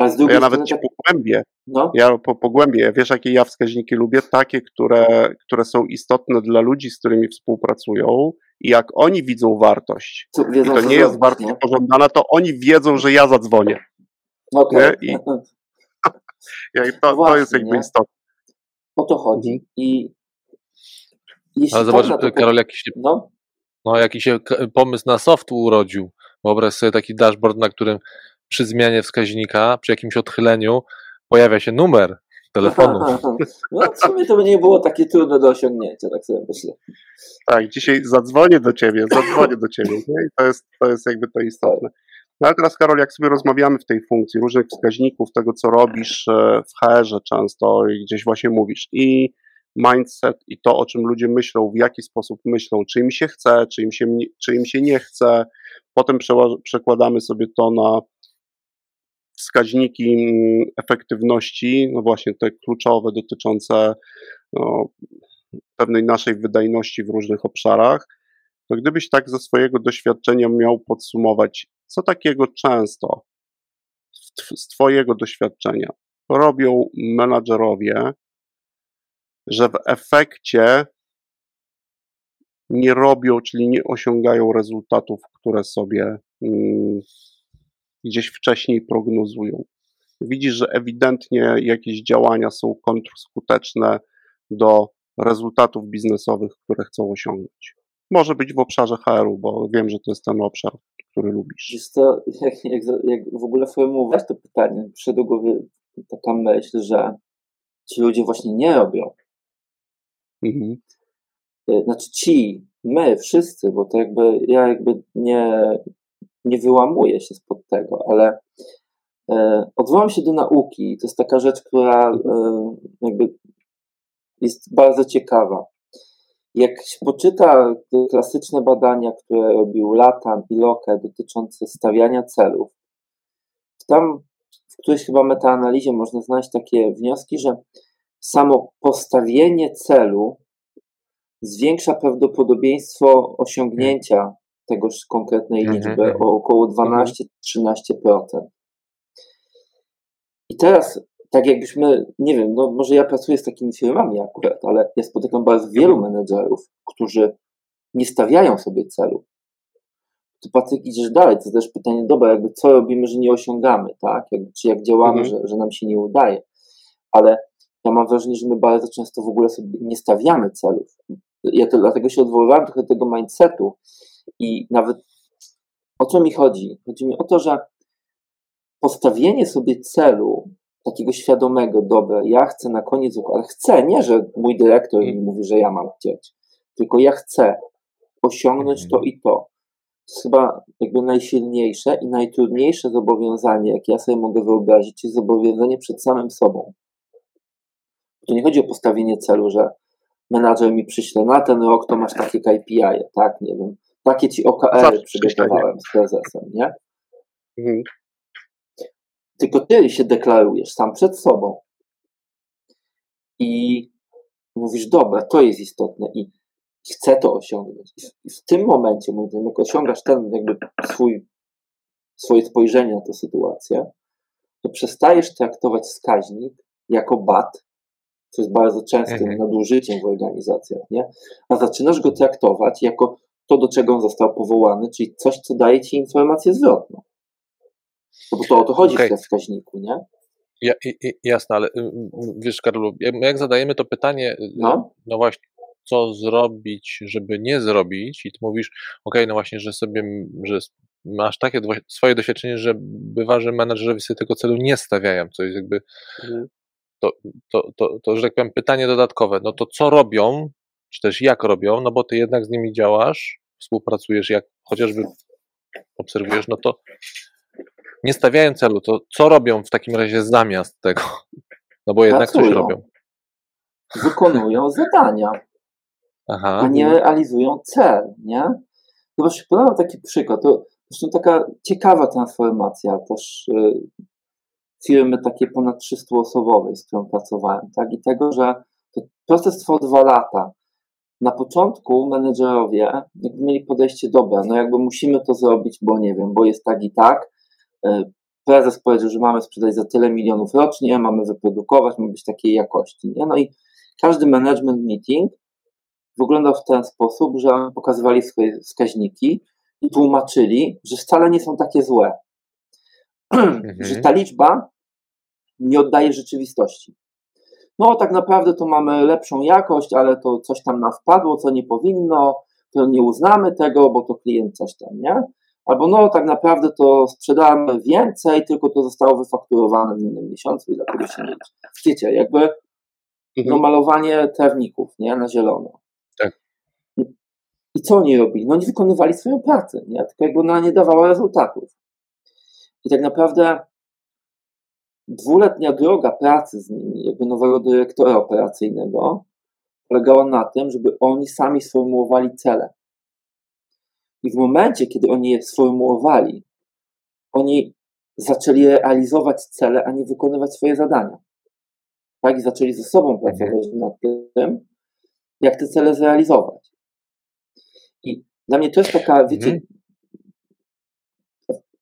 A z drugiej Ja strony, nawet ci tak, pogłębię. no, Ja po, pogłębię. Wiesz, jakie ja wskaźniki lubię? Takie, które, które są istotne dla ludzi, z którymi współpracują i jak oni widzą wartość, co, i wiedzą, to co nie jest zrobić, wartość nie? pożądana, to oni wiedzą, że ja zadzwonię. Okej. nie? I- to, to Właśnie, jest jakby nie? istotne. O to chodzi. Mhm. I jeśli Ale zobacz, to- Karol, jakiś, się- No, no, jakiś się pomysł na soft urodził. Wyobraź sobie taki dashboard, na którym przy zmianie wskaźnika, przy jakimś odchyleniu pojawia się numer telefonu. No w sumie to by nie było takie trudne do osiągnięcia, tak sobie myślę. Tak, dzisiaj zadzwonię do ciebie, zadzwonię do ciebie. Nie? I to jest, to jest jakby to istotne. No ale teraz, Karol, jak sobie rozmawiamy w tej funkcji, różnych wskaźników tego, co robisz e, w HR-ze często i gdzieś właśnie mówisz, i mindset, i to, o czym ludzie myślą, w jaki sposób myślą, czy im się chce, czy im się, czy im się nie chce, potem przekładamy sobie to na wskaźniki mm, efektywności, no właśnie te kluczowe dotyczące no, pewnej naszej wydajności w różnych obszarach, to gdybyś tak ze swojego doświadczenia miał podsumować, co takiego często z Twojego doświadczenia robią menadżerowie, że w efekcie nie robią, czyli nie osiągają rezultatów, które sobie mm, gdzieś wcześniej prognozują. Widzisz, że ewidentnie jakieś działania są kontrskuteczne do rezultatów biznesowych, które chcą osiągnąć. Może być w obszarze HR-u, bo wiem, że to jest ten obszar, który lubisz. Jest to, jak, jak, jak w ogóle formułować to pytanie, przyszedł do głowy taka myśl, że ci ludzie właśnie nie robią. Mhm. E, znaczy ci, my, wszyscy, bo to jakby ja jakby nie, nie wyłamuję się spod tego, ale e, odwołam się do nauki. To jest taka rzecz, która e, jakby jest bardzo ciekawa. Jak się poczyta klasyczne badania, które robił Latam i Locke dotyczące stawiania celów, tam w którejś chyba metaanalizie można znaleźć takie wnioski, że samo postawienie celu zwiększa prawdopodobieństwo osiągnięcia tegoż konkretnej mhm, liczby mhm. o około 12-13%. I teraz, tak jakbyśmy, nie wiem, no może ja pracuję z takimi firmami akurat, ale ja spotykam bardzo wielu mhm. menedżerów, którzy nie stawiają sobie celu. To Patryk, idziesz dalej, to też pytanie, dobra, jakby co robimy, że nie osiągamy, tak? Jakby, czy jak działamy, mhm. że, że nam się nie udaje. Ale ja mam wrażenie, że my bardzo często w ogóle sobie nie stawiamy celów. Ja to dlatego się odwoływałem trochę do tego mindsetu, i nawet o co mi chodzi? Chodzi mi o to, że postawienie sobie celu takiego świadomego, dobra, ja chcę na koniec roku, ale chcę, nie, że mój dyrektor mi mówi, że ja mam chcieć, tylko ja chcę osiągnąć to i to. To jest chyba jakby najsilniejsze i najtrudniejsze zobowiązanie, jakie ja sobie mogę wyobrazić, jest zobowiązanie przed samym sobą. To nie chodzi o postawienie celu, że menadżer mi przyśle na ten rok, to masz takie KPI, tak, nie wiem, takie ci OKR przygotowałem z prezesem, nie? Mhm. Tylko ty się deklarujesz sam przed sobą. I mówisz, dobra, to jest istotne i chcę to osiągnąć. I w tym momencie, moim zdaniem, jak osiągasz ten jakby swój, swoje spojrzenie na tę sytuację, to przestajesz traktować wskaźnik jako bat, co jest bardzo częstym mhm. nadużyciem w organizacjach, nie? a zaczynasz go traktować jako to, do czego on został powołany, czyli coś, co daje ci informację zwrotną. No bo to o to chodzi okay. w tym wskaźniku, nie? Ja, jasne, ale y, wiesz, Karolu, jak zadajemy to pytanie, y, no, no właśnie, co zrobić, żeby nie zrobić, i ty mówisz, ok, no właśnie, że sobie, że masz takie swoje doświadczenie, że bywa, że menadżerowie sobie tego celu nie stawiają, co jest jakby, mhm. to, to, to, to, że tak powiem, pytanie dodatkowe, no to co robią, czy też jak robią, no bo ty jednak z nimi działasz, współpracujesz, jak chociażby obserwujesz, no to nie stawiają celu, to co robią w takim razie zamiast tego? No bo jednak Pracują. coś robią. Wykonują zadania, Aha. a nie realizują cel, nie? Zobacz, podam taki przykład, to zresztą taka ciekawa transformacja też y, firmy takiej ponad 300-osobowej, z którą pracowałem, tak? I tego, że proces trwał dwa lata na początku menedżerowie jakby mieli podejście, dobra, no jakby musimy to zrobić, bo nie wiem, bo jest tak i tak. E, prezes powiedział, że mamy sprzedać za tyle milionów rocznie, mamy wyprodukować, mamy być takiej jakości. Nie? No i każdy management meeting wyglądał w ten sposób, że pokazywali swoje wskaźniki i tłumaczyli, że wcale nie są takie złe. Mhm. że ta liczba nie oddaje rzeczywistości no tak naprawdę to mamy lepszą jakość, ale to coś tam nam wpadło, co nie powinno, to nie uznamy tego, bo to klient coś tam, nie? Albo no tak naprawdę to sprzedamy więcej, tylko to zostało wyfakturowane w innym miesiącu i dlatego się nie. Wiecie, jakby Mhm. no, malowanie trawników, nie, na zielono. Tak. I co oni robili? No oni wykonywali swoją pracę, nie? Tylko jakby ona nie dawała rezultatów. I tak naprawdę dwuletnia droga pracy z nimi, jakby nowego dyrektora operacyjnego, polegała na tym, żeby oni sami sformułowali cele. I w momencie, kiedy oni je sformułowali, oni zaczęli realizować cele, a nie wykonywać swoje zadania. Tak? I zaczęli ze sobą pracować nad tym, jak te cele zrealizować. I dla mnie to jest taka, wiecie, Mhm.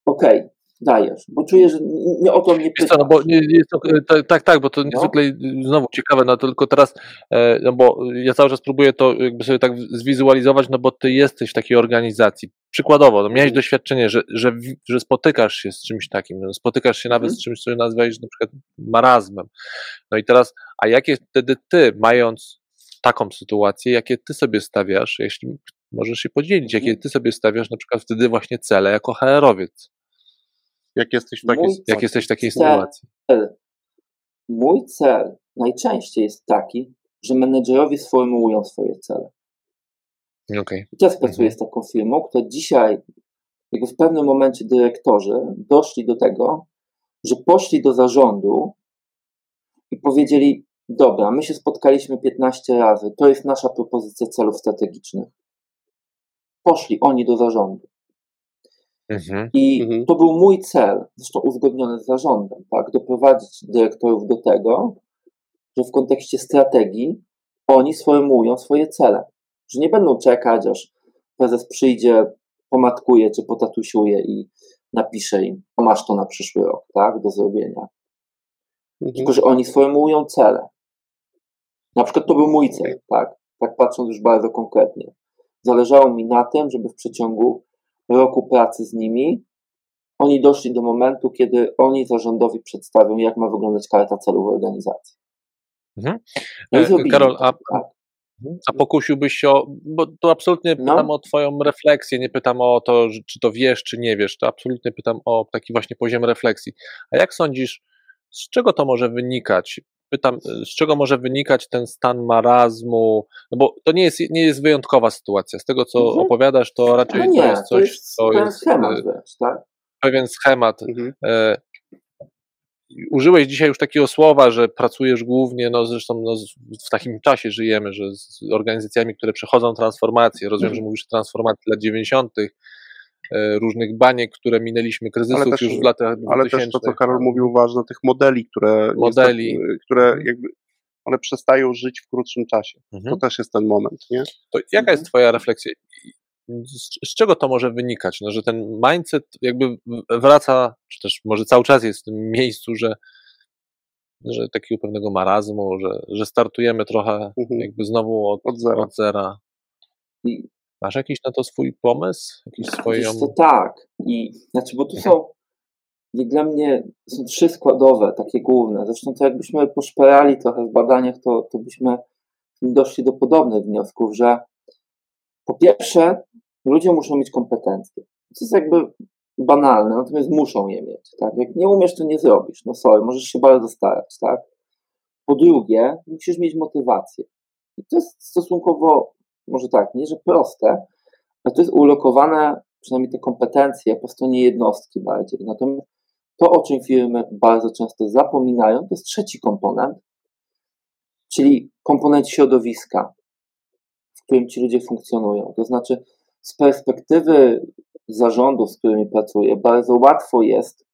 okej, dajesz, bo czuję, że nie, o to mnie co, no bo jest to, e, tak, tak, tak, bo to No. niezwykle znowu ciekawe, no tylko teraz, e, no bo ja cały czas próbuję to jakby sobie tak zwizualizować, no bo ty jesteś w takiej organizacji. Przykładowo, no miałeś Mhm. doświadczenie, że, że, że spotykasz się z czymś takim, no spotykasz się nawet Mhm. z czymś, co nazwałeś na przykład marazmem. No i teraz, a jakie wtedy ty, mając taką sytuację, jakie ty sobie stawiasz, jeśli możesz się podzielić, jakie Mhm. ty sobie stawiasz na przykład wtedy właśnie cele jako HR-owiec, Jak jesteś w takiej jak jesteś w takiej Cel. sytuacji? cel. Mój cel najczęściej jest taki, że menedżerowie sformułują swoje cele. Okej. I teraz pracuję Mhm. z taką firmą, która dzisiaj, jakby w pewnym momencie dyrektorzy doszli do tego, że poszli do zarządu i powiedzieli: Dobra, my się spotkaliśmy 15 razy, to jest nasza propozycja celów strategicznych. Poszli oni do zarządu. Mhm. I Mhm. to był mój cel, zresztą uzgodniony z zarządem, tak, doprowadzić dyrektorów do tego, że w kontekście strategii oni sformułują swoje cele. Że nie będą czekać, aż prezes przyjdzie, pomatkuje czy potatusiuje i napisze im, o masz to na przyszły rok, tak, do zrobienia. Mhm. Tylko, że oni sformułują cele. Na przykład to był mój cel, tak, tak patrząc już bardzo konkretnie. Zależało mi na tym, żeby w przeciągu roku pracy z nimi oni doszli do momentu, kiedy oni zarządowi przedstawią, jak ma wyglądać karta celów organizacji. Mhm. No E, Karol, a, tak. a pokusiłbyś się o, bo to absolutnie No. pytam o twoją refleksję, nie pytam o to, czy to wiesz, czy nie wiesz, to absolutnie pytam o taki właśnie poziom refleksji. A jak sądzisz, z czego to może wynikać? Pytam, e, z czego może wynikać ten stan marazmu? No bo to nie jest, nie jest wyjątkowa sytuacja. Z tego, co Mhm. opowiadasz, to raczej No nie, to jest coś, to jest co jest schemat e, wręcz, tak? pewien schemat. Mhm. E, Użyłeś dzisiaj już takiego słowa, że pracujesz głównie, no zresztą no, w takim czasie żyjemy, że z organizacjami, które przechodzą transformację, rozumiem, że mówisz o transformacji lat 90., e, różnych baniek, które minęliśmy, kryzysów Ale też- już w latach Ale 2000. też to, co Karol mówił, ważne, tych modeli, które, Modeli. niestety, które Mhm. jakby one przestają żyć w krótszym czasie. Mhm. To też jest ten moment, nie? To jaka Mhm. jest twoja refleksja? Z, z czego to może wynikać? No, że ten mindset jakby wraca, czy też może cały czas jest w tym miejscu, że, że takiego pewnego marazmu, że, że startujemy trochę Mhm. jakby znowu od, Od zera. od zera. I Masz jakiś na to swój pomysł? Jakiś swoją... Wiesz co, tak. I znaczy, bo tu są jak dla mnie są trzy składowe, takie główne. Zresztą to jakbyśmy poszperali trochę w badaniach, to, to byśmy doszli do podobnych wniosków, że po pierwsze ludzie muszą mieć kompetencje. To jest jakby banalne, natomiast muszą je mieć. Tak? Jak nie umiesz, to nie zrobisz. No sorry, możesz się bardzo starać. Tak? Po drugie, musisz mieć motywację. I to jest stosunkowo, może tak, nie że proste, ale to jest ulokowane, przynajmniej te kompetencje, po stronie jednostki bardziej. Natomiast to, o czym firmy bardzo często zapominają, to jest trzeci komponent, czyli komponent środowiska, w którym ci ludzie funkcjonują. To znaczy, z perspektywy zarządów, z którymi pracuję, bardzo łatwo jest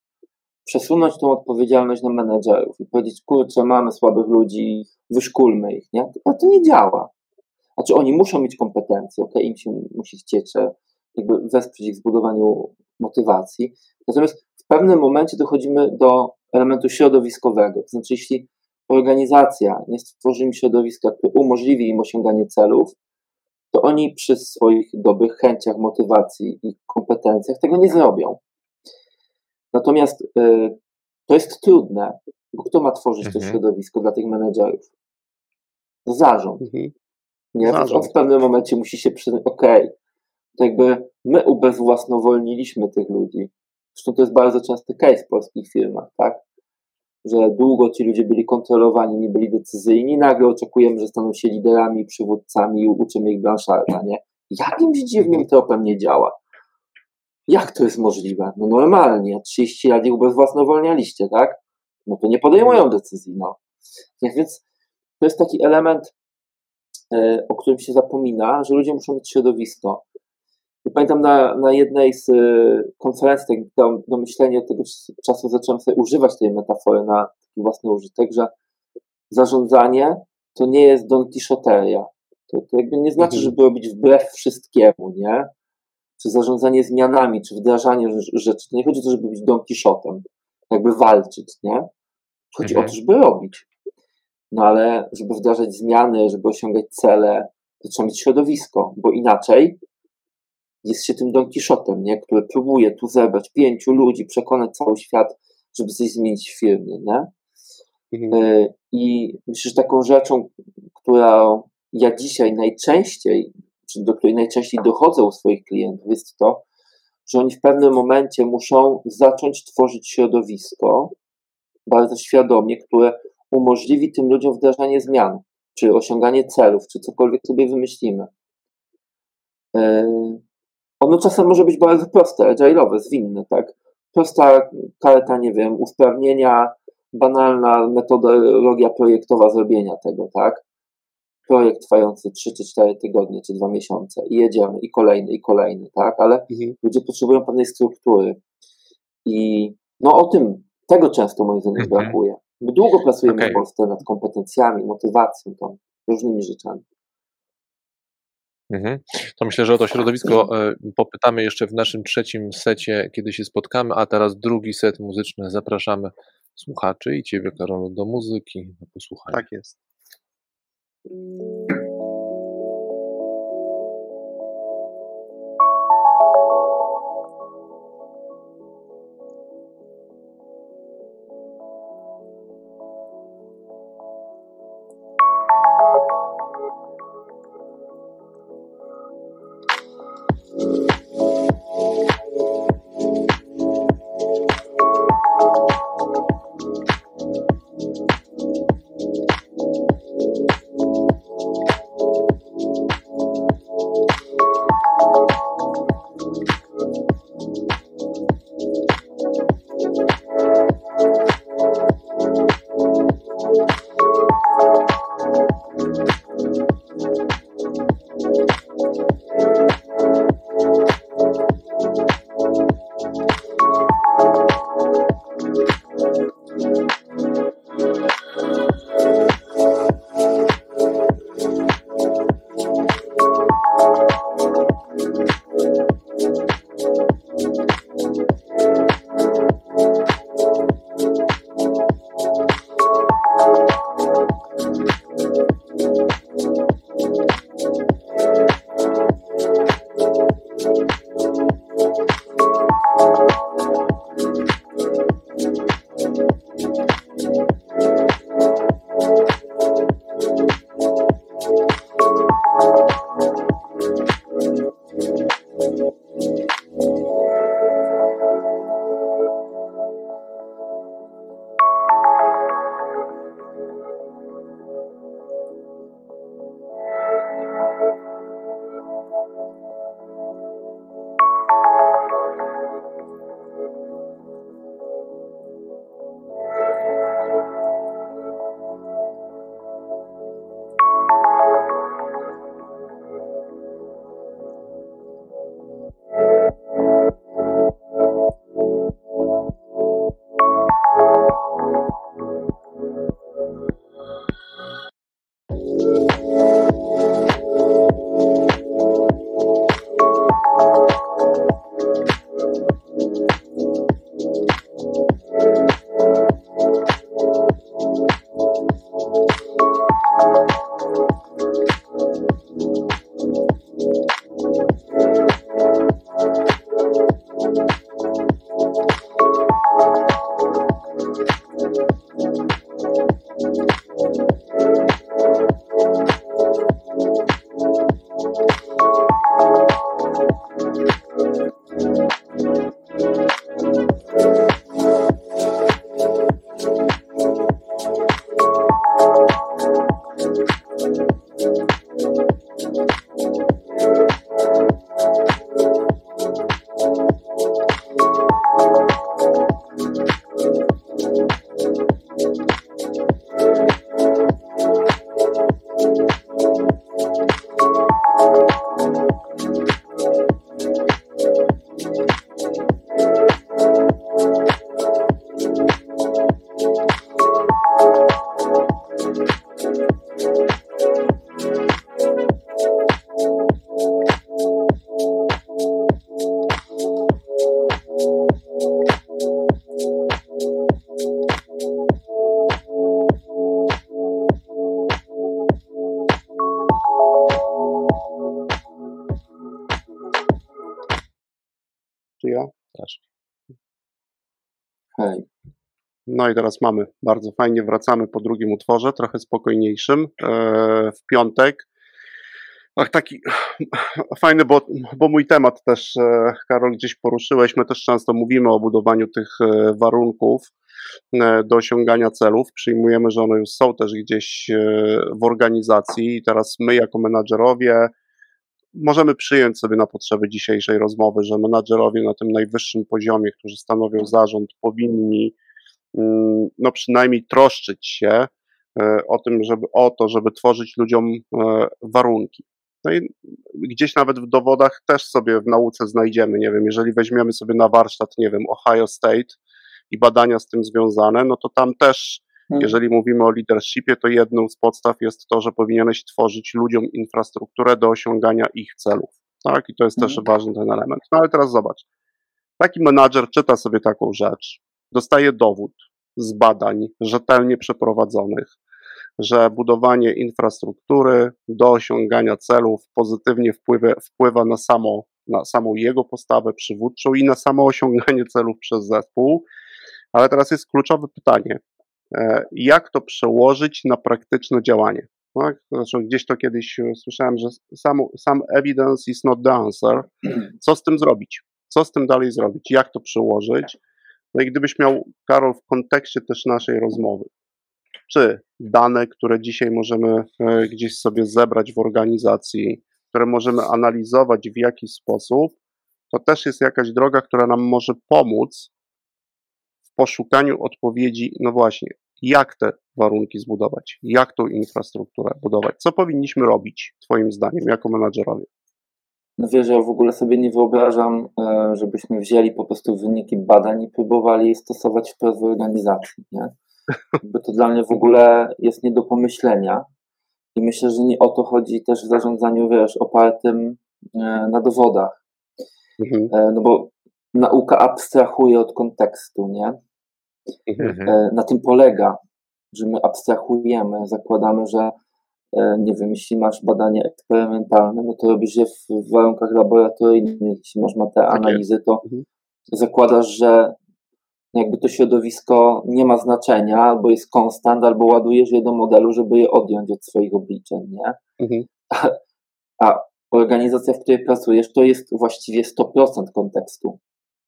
przesunąć tą odpowiedzialność na menedżerów i powiedzieć, kurczę, mamy słabych ludzi, wyszkulmy ich, nie? A to nie działa. Znaczy, oni muszą mieć kompetencje, ok, im się musi chcieć e, jakby wesprzeć ich w zbudowaniu motywacji. Natomiast w pewnym momencie dochodzimy do elementu środowiskowego. To znaczy, jeśli organizacja nie stworzy im środowiska, które umożliwi im osiąganie celów, to oni przy swoich dobrych chęciach, motywacji i kompetencjach tego nie zrobią. Natomiast y, to jest trudne, bo kto ma tworzyć to Mhm. środowisko dla tych menedżerów? Zarząd. Mhm. Nie? Zarząd. on w pewnym momencie musi się przyznać, okej, to jakby my ubezwłasnowolniliśmy tych ludzi. Zresztą to jest bardzo częsty case w polskich firmach, tak? Że długo ci ludzie byli kontrolowani, nie byli decyzyjni, nagle oczekujemy, że staną się liderami, przywódcami i uczymy ich Blanchard'a, nie? Jakimś dziwnym tropem nie działa. Jak to jest możliwe? No normalnie, 30 lat ich ubezwłasnowolnialiście, tak? No to nie podejmują decyzji, no. Więc to jest taki element, o którym się zapomina, że ludzie muszą mieć środowisko. I pamiętam na, na jednej z e, konferencji, tak do, do myślenia tego czasu zacząłem sobie używać tej metafory na taki własny użytek, że zarządzanie to nie jest Don Quixoteria. To, to jakby nie znaczy, mhm. żeby robić wbrew wszystkiemu, nie? Czy zarządzanie zmianami, czy wdrażanie rzeczy. To nie chodzi o to, żeby być Don Quixotem, jakby walczyć, nie? Chodzi mhm. o to, żeby robić. No ale żeby wdrażać zmiany, żeby osiągać cele, to trzeba mieć środowisko, bo inaczej jest się tym Don Quixotem, nie? który próbuje tu zebrać pięciu ludzi, przekonać cały świat, żeby coś zmienić w firmie. Nie? Mhm. E, I myślę, że taką rzeczą, która ja dzisiaj najczęściej, czy do której najczęściej dochodzę u swoich klientów, jest to, że oni w pewnym momencie muszą zacząć tworzyć środowisko bardzo świadomie, które umożliwi tym ludziom wdrażanie zmian, czy osiąganie celów, czy cokolwiek sobie wymyślimy. E, ono czasem może być bardzo proste, agile'owe, zwinne, tak? Prosta karta, nie wiem, usprawnienia, banalna metodologia projektowa zrobienia tego, tak? Projekt trwający 3 czy 4 tygodnie, czy 2 miesiące i jedziemy, i kolejny, i kolejny, tak? Ale mhm. ludzie potrzebują pewnej struktury. I no o tym, tego często moim zdaniem mhm. brakuje. My długo pracujemy okay. w Polsce nad kompetencjami, motywacją, tam, różnymi rzeczami. Mhm. To myślę, że o to środowisko e, popytamy jeszcze w naszym trzecim secie, kiedy się spotkamy, a teraz drugi set muzyczny. Zapraszamy słuchaczy i Ciebie, Karolu, do muzyki, do posłuchania. Tak jest. Teraz mamy, bardzo fajnie, wracamy po drugim utworze, trochę spokojniejszym, e, w piątek. Ach, taki fajny, bo, bo mój temat też, e, Karol, gdzieś poruszyłeś. My też często mówimy o budowaniu tych e, warunków do osiągania celów. Przyjmujemy, że one już są też gdzieś w organizacji i teraz my jako menadżerowie możemy przyjąć sobie na potrzeby dzisiejszej rozmowy, że menadżerowie na tym najwyższym poziomie, którzy stanowią zarząd, powinni no przynajmniej troszczyć się e, o tym, żeby o to, żeby tworzyć ludziom e, warunki. No i gdzieś nawet w dowodach też sobie w nauce znajdziemy, nie wiem, jeżeli weźmiemy sobie na warsztat, nie wiem, Ohio State i badania z tym związane, no to tam też, Mhm. jeżeli mówimy o leadershipie, to jedną z podstaw jest to, że powinieneś tworzyć ludziom infrastrukturę do osiągania ich celów. Tak, i to jest też Mhm. ważny ten element. No ale teraz zobacz. Taki menadżer czyta sobie taką rzecz, dostaje dowód z badań rzetelnie przeprowadzonych, że budowanie infrastruktury do osiągania celów pozytywnie wpływa, wpływa na, samo, na samą jego postawę przywódczą i na samo osiąganie celów przez zespół. Ale teraz jest kluczowe pytanie, e, jak to przełożyć na praktyczne działanie? Tak? Znaczy, gdzieś to kiedyś słyszałem, że sam, sam evidence is not the answer. Co z tym zrobić? Co z tym dalej zrobić? Jak to przełożyć? No i gdybyś miał, Karol, w kontekście też naszej rozmowy, czy dane, które dzisiaj możemy e, gdzieś sobie zebrać w organizacji, które możemy analizować w jakiś sposób, to też jest jakaś droga, która nam może pomóc w poszukaniu odpowiedzi, no właśnie, jak te warunki zbudować, jak tą infrastrukturę budować, co powinniśmy robić, Twoim zdaniem, jako menadżerowie. No wiesz, ja w ogóle sobie nie wyobrażam, e, żebyśmy wzięli po prostu wyniki badań i próbowali je stosować w prawie organizacji, nie? Bo to dla mnie w ogóle jest nie do pomyślenia i myślę, że nie o to chodzi też w zarządzaniu, wiesz, opartym e, na dowodach, Mhm. E, no bo nauka abstrahuje od kontekstu, nie? Mhm. Na tym polega, że my abstrahujemy, zakładamy, że nie wiem, jeśli masz badanie eksperymentalne, no to robisz je w, warunkach laboratoryjnych, jeśli masz metaanalizy, to Mhm. zakładasz, że jakby to środowisko nie ma znaczenia, albo jest konstant, albo ładujesz je do modelu, żeby je odjąć od swoich obliczeń, nie? Mhm. A organizacja, w której pracujesz, to jest właściwie 100% kontekstu.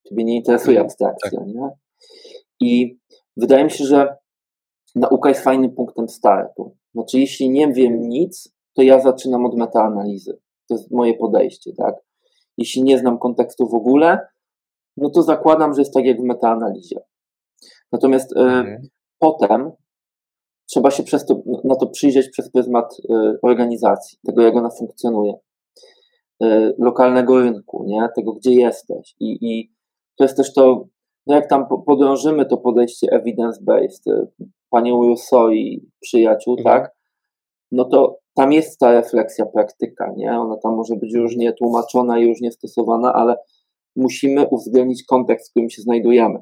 Ciebie nie interesuje Mhm, abstrakcja, nie? I wydaje mi się, że nauka jest fajnym punktem startu. Znaczy, jeśli nie wiem nic, to ja zaczynam od metaanalizy. To jest moje podejście, tak? Jeśli nie znam kontekstu w ogóle, no to zakładam, że jest tak jak w metaanalizie. Natomiast e, Mhm. potem trzeba się przez to, na to przyjrzeć przez pryzmat e, organizacji, tego jak ona funkcjonuje, e, lokalnego rynku, nie? tego gdzie jesteś. I, I to jest też to, no jak tam po- podążymy to podejście evidence-based, panią Rousseau i przyjaciół, Mhm. tak? No to tam jest ta refleksja praktyka, nie? Ona tam może być różnie tłumaczona i różnie stosowana, ale musimy uwzględnić kontekst, w którym się znajdujemy.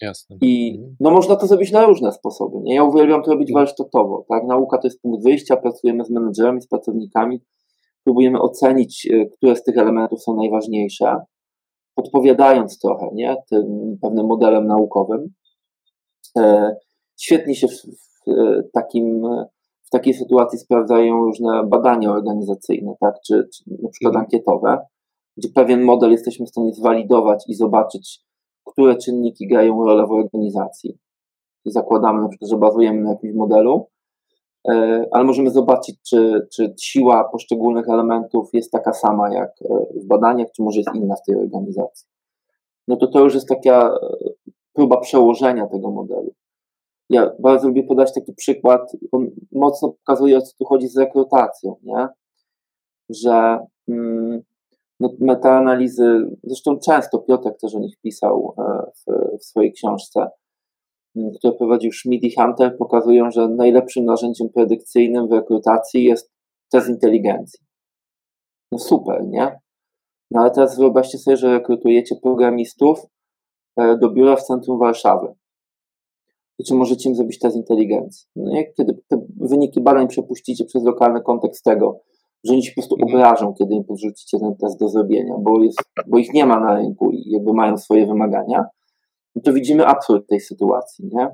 Jasne. I Mhm. no można to zrobić na różne sposoby. Nie? Ja uwielbiam to robić warsztatowo. Tak? Nauka to jest punkt wyjścia, pracujemy z menedżerami, z pracownikami, próbujemy ocenić, e, które z tych elementów są najważniejsze, podpowiadając trochę nie? tym pewnym modelem naukowym. E, świetnie się w, w, e, takim, w takiej sytuacji sprawdzają różne badania organizacyjne, tak? czy, czy na przykład Mhm. ankietowe, gdzie pewien model jesteśmy w stanie zwalidować i zobaczyć, które czynniki grają rolę w organizacji. Zakładamy na przykład, że bazujemy na jakimś modelu, e, ale możemy zobaczyć, czy, czy siła poszczególnych elementów jest taka sama jak e, w badaniach, czy może jest inna w tej organizacji. No to to już jest taka e, próba przełożenia tego modelu. Ja bardzo lubię podać taki przykład, on mocno pokazuje, o co tu chodzi z rekrutacją, nie? Że mm, no, metaanalizy, zresztą często Piotrek też o nich pisał e, w, w swojej książce, m, które prowadził Schmidt i Hunter, pokazują, że najlepszym narzędziem predykcyjnym w rekrutacji jest test inteligencji. No super, nie? No ale teraz wyobraźcie sobie, że rekrutujecie programistów e, do biura w centrum Warszawy. I czy możecie im zrobić test inteligencji? No jak kiedy te wyniki badań przepuścicie przez lokalny kontekst tego, że oni się po prostu Mhm. obrażą, kiedy im podrzucicie ten test do zrobienia, bo, jest, bo ich nie ma na rynku i jakby mają swoje wymagania, no to widzimy absurd tej sytuacji, nie?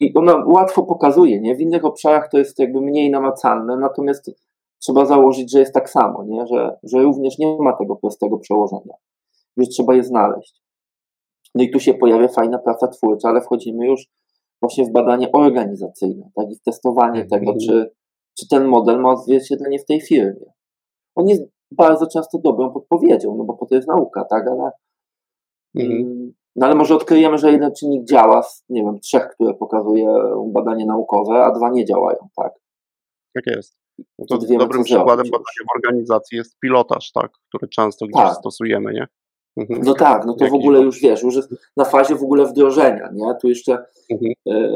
I ona łatwo pokazuje, nie? W innych obszarach to jest jakby mniej namacalne, natomiast trzeba założyć, że jest tak samo, nie? Że, że również nie ma tego prostego przełożenia, że trzeba je znaleźć. No i tu się pojawia fajna praca twórcza, ale wchodzimy już właśnie w badanie organizacyjne, tak? I w testowanie Mhm. tego, czy, czy ten model ma odzwierciedlenie w tej firmie. On jest bardzo często dobrą podpowiedzią, no bo po to jest nauka, tak? Ale, Mhm. mm, no ale może odkryjemy, że jeden czynnik działa z, nie wiem, trzech, które pokazuje badanie naukowe, a dwa nie działają, tak? Tak jest. No To dobrym przykładem badania w organizacji jest pilotaż, tak, który często gdzieś Tak. stosujemy, nie? Mhm. No tak, no to w ogóle już wiesz, już jest na fazie w ogóle wdrożenia, nie? Tu jeszcze Mhm. e,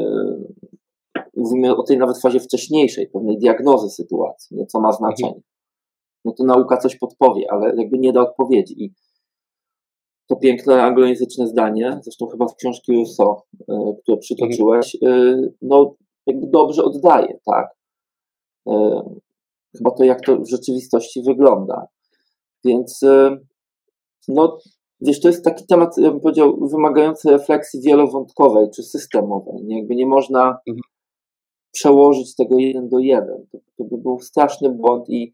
mówimy o tej nawet fazie wcześniejszej, pewnej diagnozy sytuacji, nie? co ma znaczenie. No to nauka coś podpowie, ale jakby nie da odpowiedzi. I to piękne anglojęzyczne zdanie, zresztą chyba z książki Rousseau, e, które przytoczyłeś, e, no jakby dobrze oddaje, tak? Chyba to, jak to w rzeczywistości wygląda. Więc no, wiesz, to jest taki temat, ja bym powiedział, wymagający refleksji wielowątkowej czy systemowej. Nie? Jakby nie można Mhm. przełożyć tego jeden do jeden. To, to by był straszny błąd i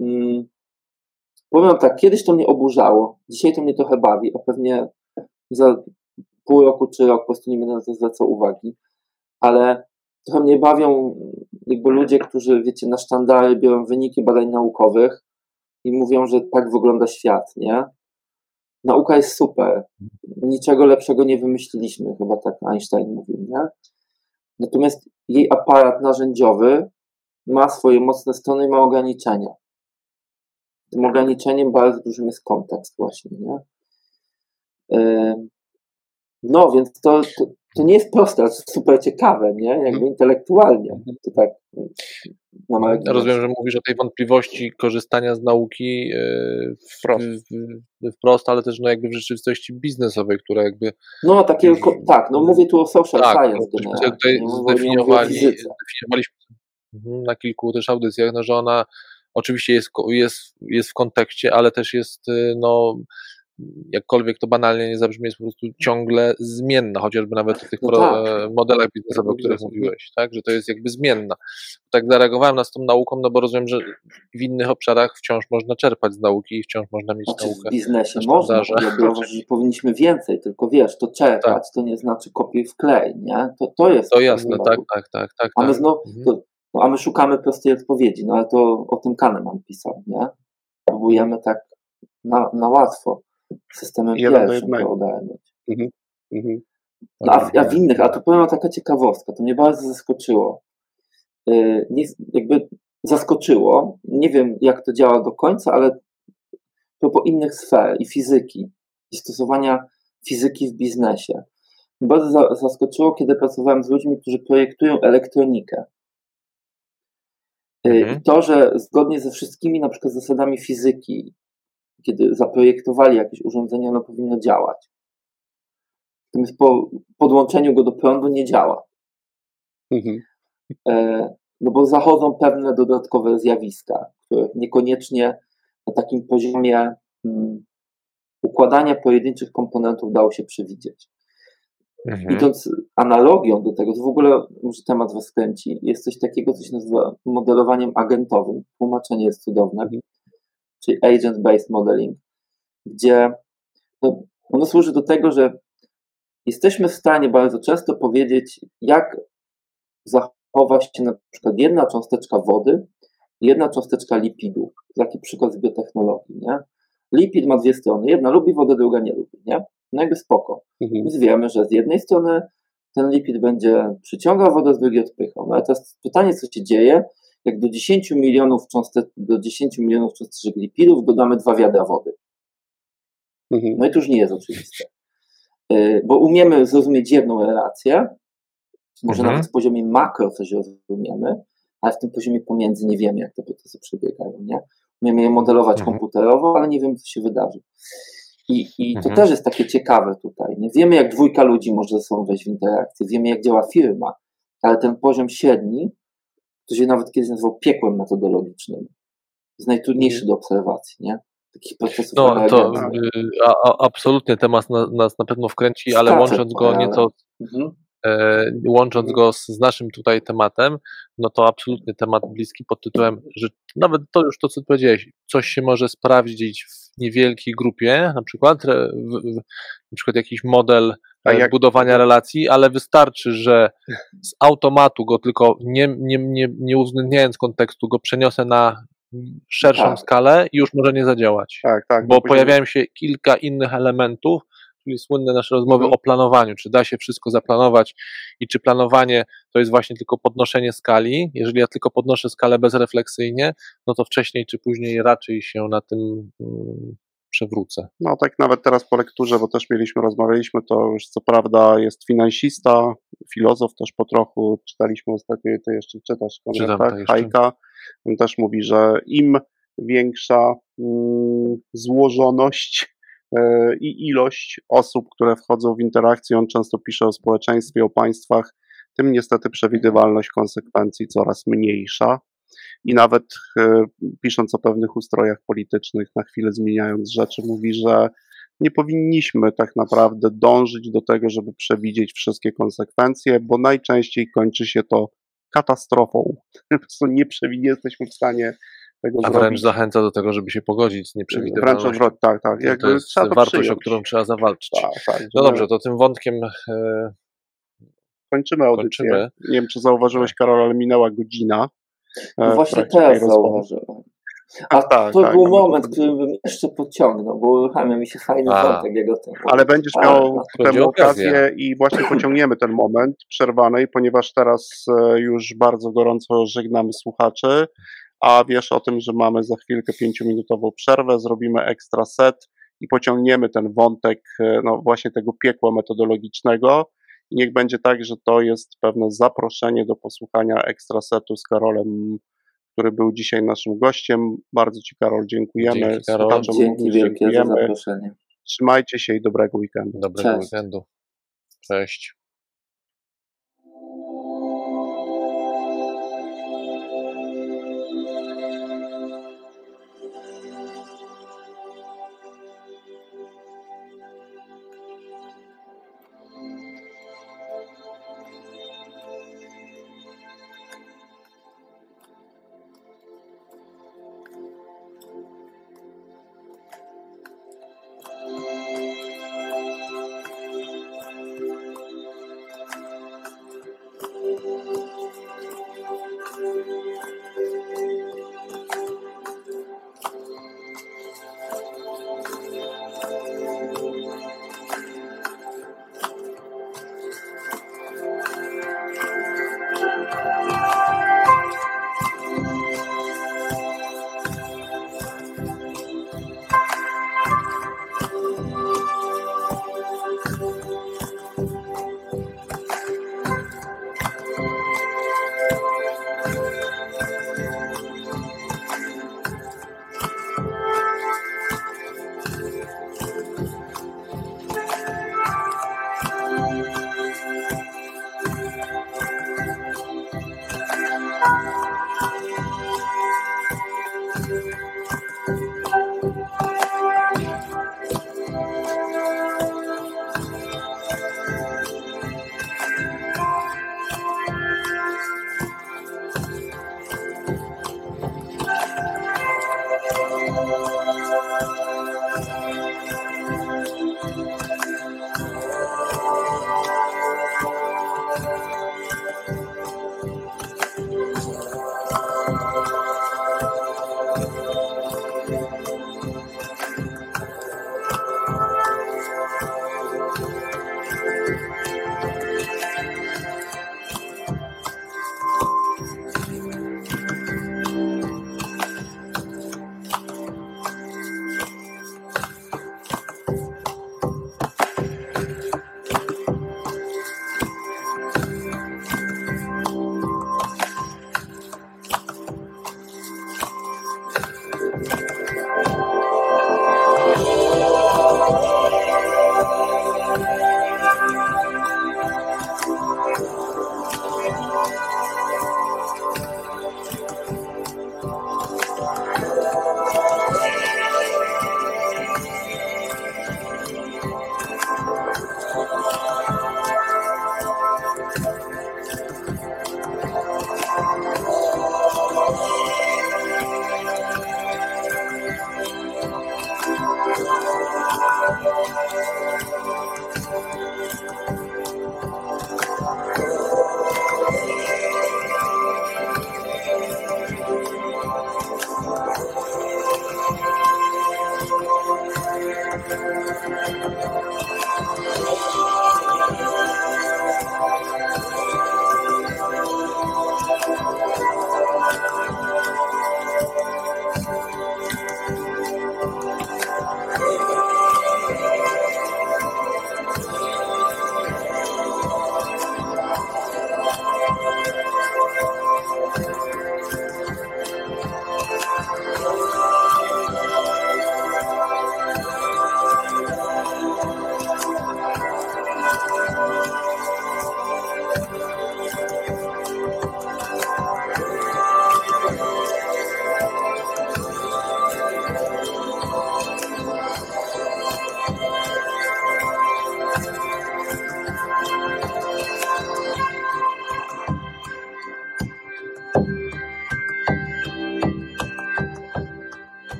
mm, powiem tak, kiedyś to mnie oburzało, dzisiaj to mnie trochę bawi, a pewnie za pół roku czy rok po prostu nie będę na to zwracał uwagi, ale trochę mnie bawią jakby ludzie, którzy, wiecie, na sztandary biorą wyniki badań naukowych i mówią, że tak wygląda świat, nie? Nauka jest super. Niczego lepszego nie wymyśliliśmy, chyba tak Einstein mówił, nie? Natomiast jej aparat narzędziowy ma swoje mocne strony i ma ograniczenia. Tym ograniczeniem bardzo dużym jest kontekst właśnie, nie? No, więc to, to, to nie jest proste, ale super ciekawe, nie? Jakby intelektualnie. To tak na marginesie. Rozumiem, że mówisz o tej wątpliwości korzystania z nauki e, Wprost. wprost, ale też no jakby w rzeczywistości biznesowej, która jakby No, takie, tak, no mówię tu o social tak, science no, generalnie. tutaj nie mówię- nie mówię o zdefiniowali, zdefiniowaliśmy mhm, na kilku też audycjach, no, że ona oczywiście jest, jest, jest w kontekście, ale też jest y, no jakkolwiek to banalnie nie zabrzmi, jest po prostu ciągle zmienna, chociażby nawet w tych No pro, tak. modelach biznesowych, o których mówiłeś, tak, że to jest jakby zmienna. Tak zareagowałem na z tą nauką, no bo rozumiem, że w innych obszarach wciąż można czerpać z nauki i wciąż można mieć Znaczy w naukę. biznesie na można, że powinniśmy więcej, tylko wiesz, to czerpać Tak. to nie znaczy kopiuj w klej, nie? To, to jest. To jasne, tak, tak, tak, tak. A my, tak. znowu, Mhm. to, no, a my szukamy prostej odpowiedzi, no ale to o tym Kahneman pisał, nie? Próbujemy tak na, na łatwo systemem Jeden do pierwszym jednego. ogarnąć. Mhm. No, a, w- a w innych, a tu powiem taka ciekawostka, to mnie bardzo zaskoczyło. Yy, Nie, jakby zaskoczyło, nie wiem jak to działa do końca, ale to po innych sfer i fizyki, i stosowania fizyki w biznesie. Bardzo za, zaskoczyło, kiedy pracowałem z ludźmi, którzy projektują elektronikę. Yy, Mhm. I to, że zgodnie ze wszystkimi na przykład zasadami fizyki, kiedy zaprojektowali jakieś urządzenie, ono powinno działać. Natomiast po podłączeniu go do prądu nie działa. Mhm. E, no bo zachodzą pewne dodatkowe zjawiska, które niekoniecznie na takim poziomie mm, układania pojedynczych komponentów dało się przewidzieć. Mhm. Idąc analogią do tego, to w ogóle może temat was kręci, jest coś takiego, co się nazywa modelowaniem agentowym. Tłumaczenie jest cudowne, Mhm. Czyli agent-based modeling, gdzie no, ono służy do tego, że jesteśmy w stanie bardzo często powiedzieć, jak zachowa się na przykład jedna cząsteczka wody i jedna cząsteczka lipidu. Taki przykład z biotechnologii, nie? Lipid ma dwie strony, jedna lubi wodę, druga nie lubi, nie? No jakby spoko. Mhm. Więc wiemy, że z jednej strony ten lipid będzie przyciągał wodę, z drugiej odpychał. No ale teraz pytanie, co się dzieje, jak do 10 milionów cząstek, do 10 milionów cząsteczek lipidów dodamy dwa wiadra wody. Mhm. No i to już nie jest oczywiste. Yy, Bo umiemy zrozumieć jedną relację, może Mhm. nawet w poziomie makro coś rozumiemy, ale w tym poziomie pomiędzy nie wiemy, jak te procesy przebiegają, nie? Umiemy je modelować Mhm. komputerowo, ale nie wiemy, co się wydarzy. I, i to Mhm. też jest takie ciekawe tutaj. Nie wiemy, jak dwójka ludzi może ze sobą wejść w interakcję, wiemy, jak działa firma, ale ten poziom średni, to się nawet kiedyś nazywał piekłem metodologicznym. Jest najtrudniejszy do obserwacji, nie? Takich procesów No to y, a, a, absolutnie temat na, nas na pewno wkręci, ale łącząc go ale- nieco Mhm. e, łącząc go z, z naszym tutaj tematem, no to absolutnie temat bliski pod tytułem, że nawet to już to, co powiedziałeś, coś się może sprawdzić w niewielkiej grupie, na przykład, w, w, na przykład jakiś model E, jak- budowania relacji, ale wystarczy, że z automatu go tylko nie, nie, nie, nie uwzględniając kontekstu, go przeniosę na szerszą Tak. skalę i już może nie zadziałać. Tak, tak. Bo pojawiają się kilka innych elementów, czyli słynne nasze rozmowy Mhm. o planowaniu, czy da się wszystko zaplanować i czy planowanie to jest właśnie tylko podnoszenie skali. Jeżeli ja tylko podnoszę skalę bezrefleksyjnie, no to wcześniej czy później raczej się na tym mm, przewrócę. No tak nawet teraz po lekturze, bo też mieliśmy, rozmawialiśmy, to już co prawda jest finansista, filozof też po trochu, czytaliśmy ostatnio, ty jeszcze czytasz, Konrad, tak, tak. Hajka, on też mówi, że im większa mm, złożoność e, i ilość osób, które wchodzą w interakcję, on często pisze o społeczeństwie, o państwach, tym niestety przewidywalność konsekwencji coraz mniejsza. I nawet e, pisząc o pewnych ustrojach politycznych, na chwilę zmieniając rzeczy, mówi, że nie powinniśmy tak naprawdę dążyć do tego, żeby przewidzieć wszystkie konsekwencje, bo najczęściej kończy się to katastrofą. Po prostu nie, jesteśmy w stanie tego A zrobić. wręcz zachęca do tego, żeby się pogodzić z Wręcz nieprzewidywalnością. odwrotnie, tak, tak. To Jakby jest to wartość, o przyjąć. którą trzeba zawalczyć. Tak, tak, No dobrze, to tym wątkiem e, Kończymy audycję. kończymy. Nie wiem, czy zauważyłeś, Karol, ale minęła godzina. No właśnie teraz rozmowy. zauważyłem. A tak, to tak, był no. moment, który bym jeszcze podciągnął, bo uruchamia mi się fajny A. wątek jego tym. Ale będziesz Tak, miał no. tę okazję i właśnie pociągniemy ten moment przerwanej, ponieważ teraz e, już bardzo gorąco żegnamy słuchaczy, a wiesz o tym, że mamy za chwilkę pięciominutową przerwę, zrobimy ekstra set i pociągniemy ten wątek e, no właśnie tego piekła metodologicznego niech będzie tak, że to jest pewne zaproszenie do posłuchania ekstra setu z Karolem, który był dzisiaj naszym gościem. Bardzo Ci Karol dziękujemy. Dzięki, Karol. Dzięki również wielkie za dziękujemy. zaproszenie. Trzymajcie się i dobrego weekendu. Dobrego Cześć. weekendu. Cześć.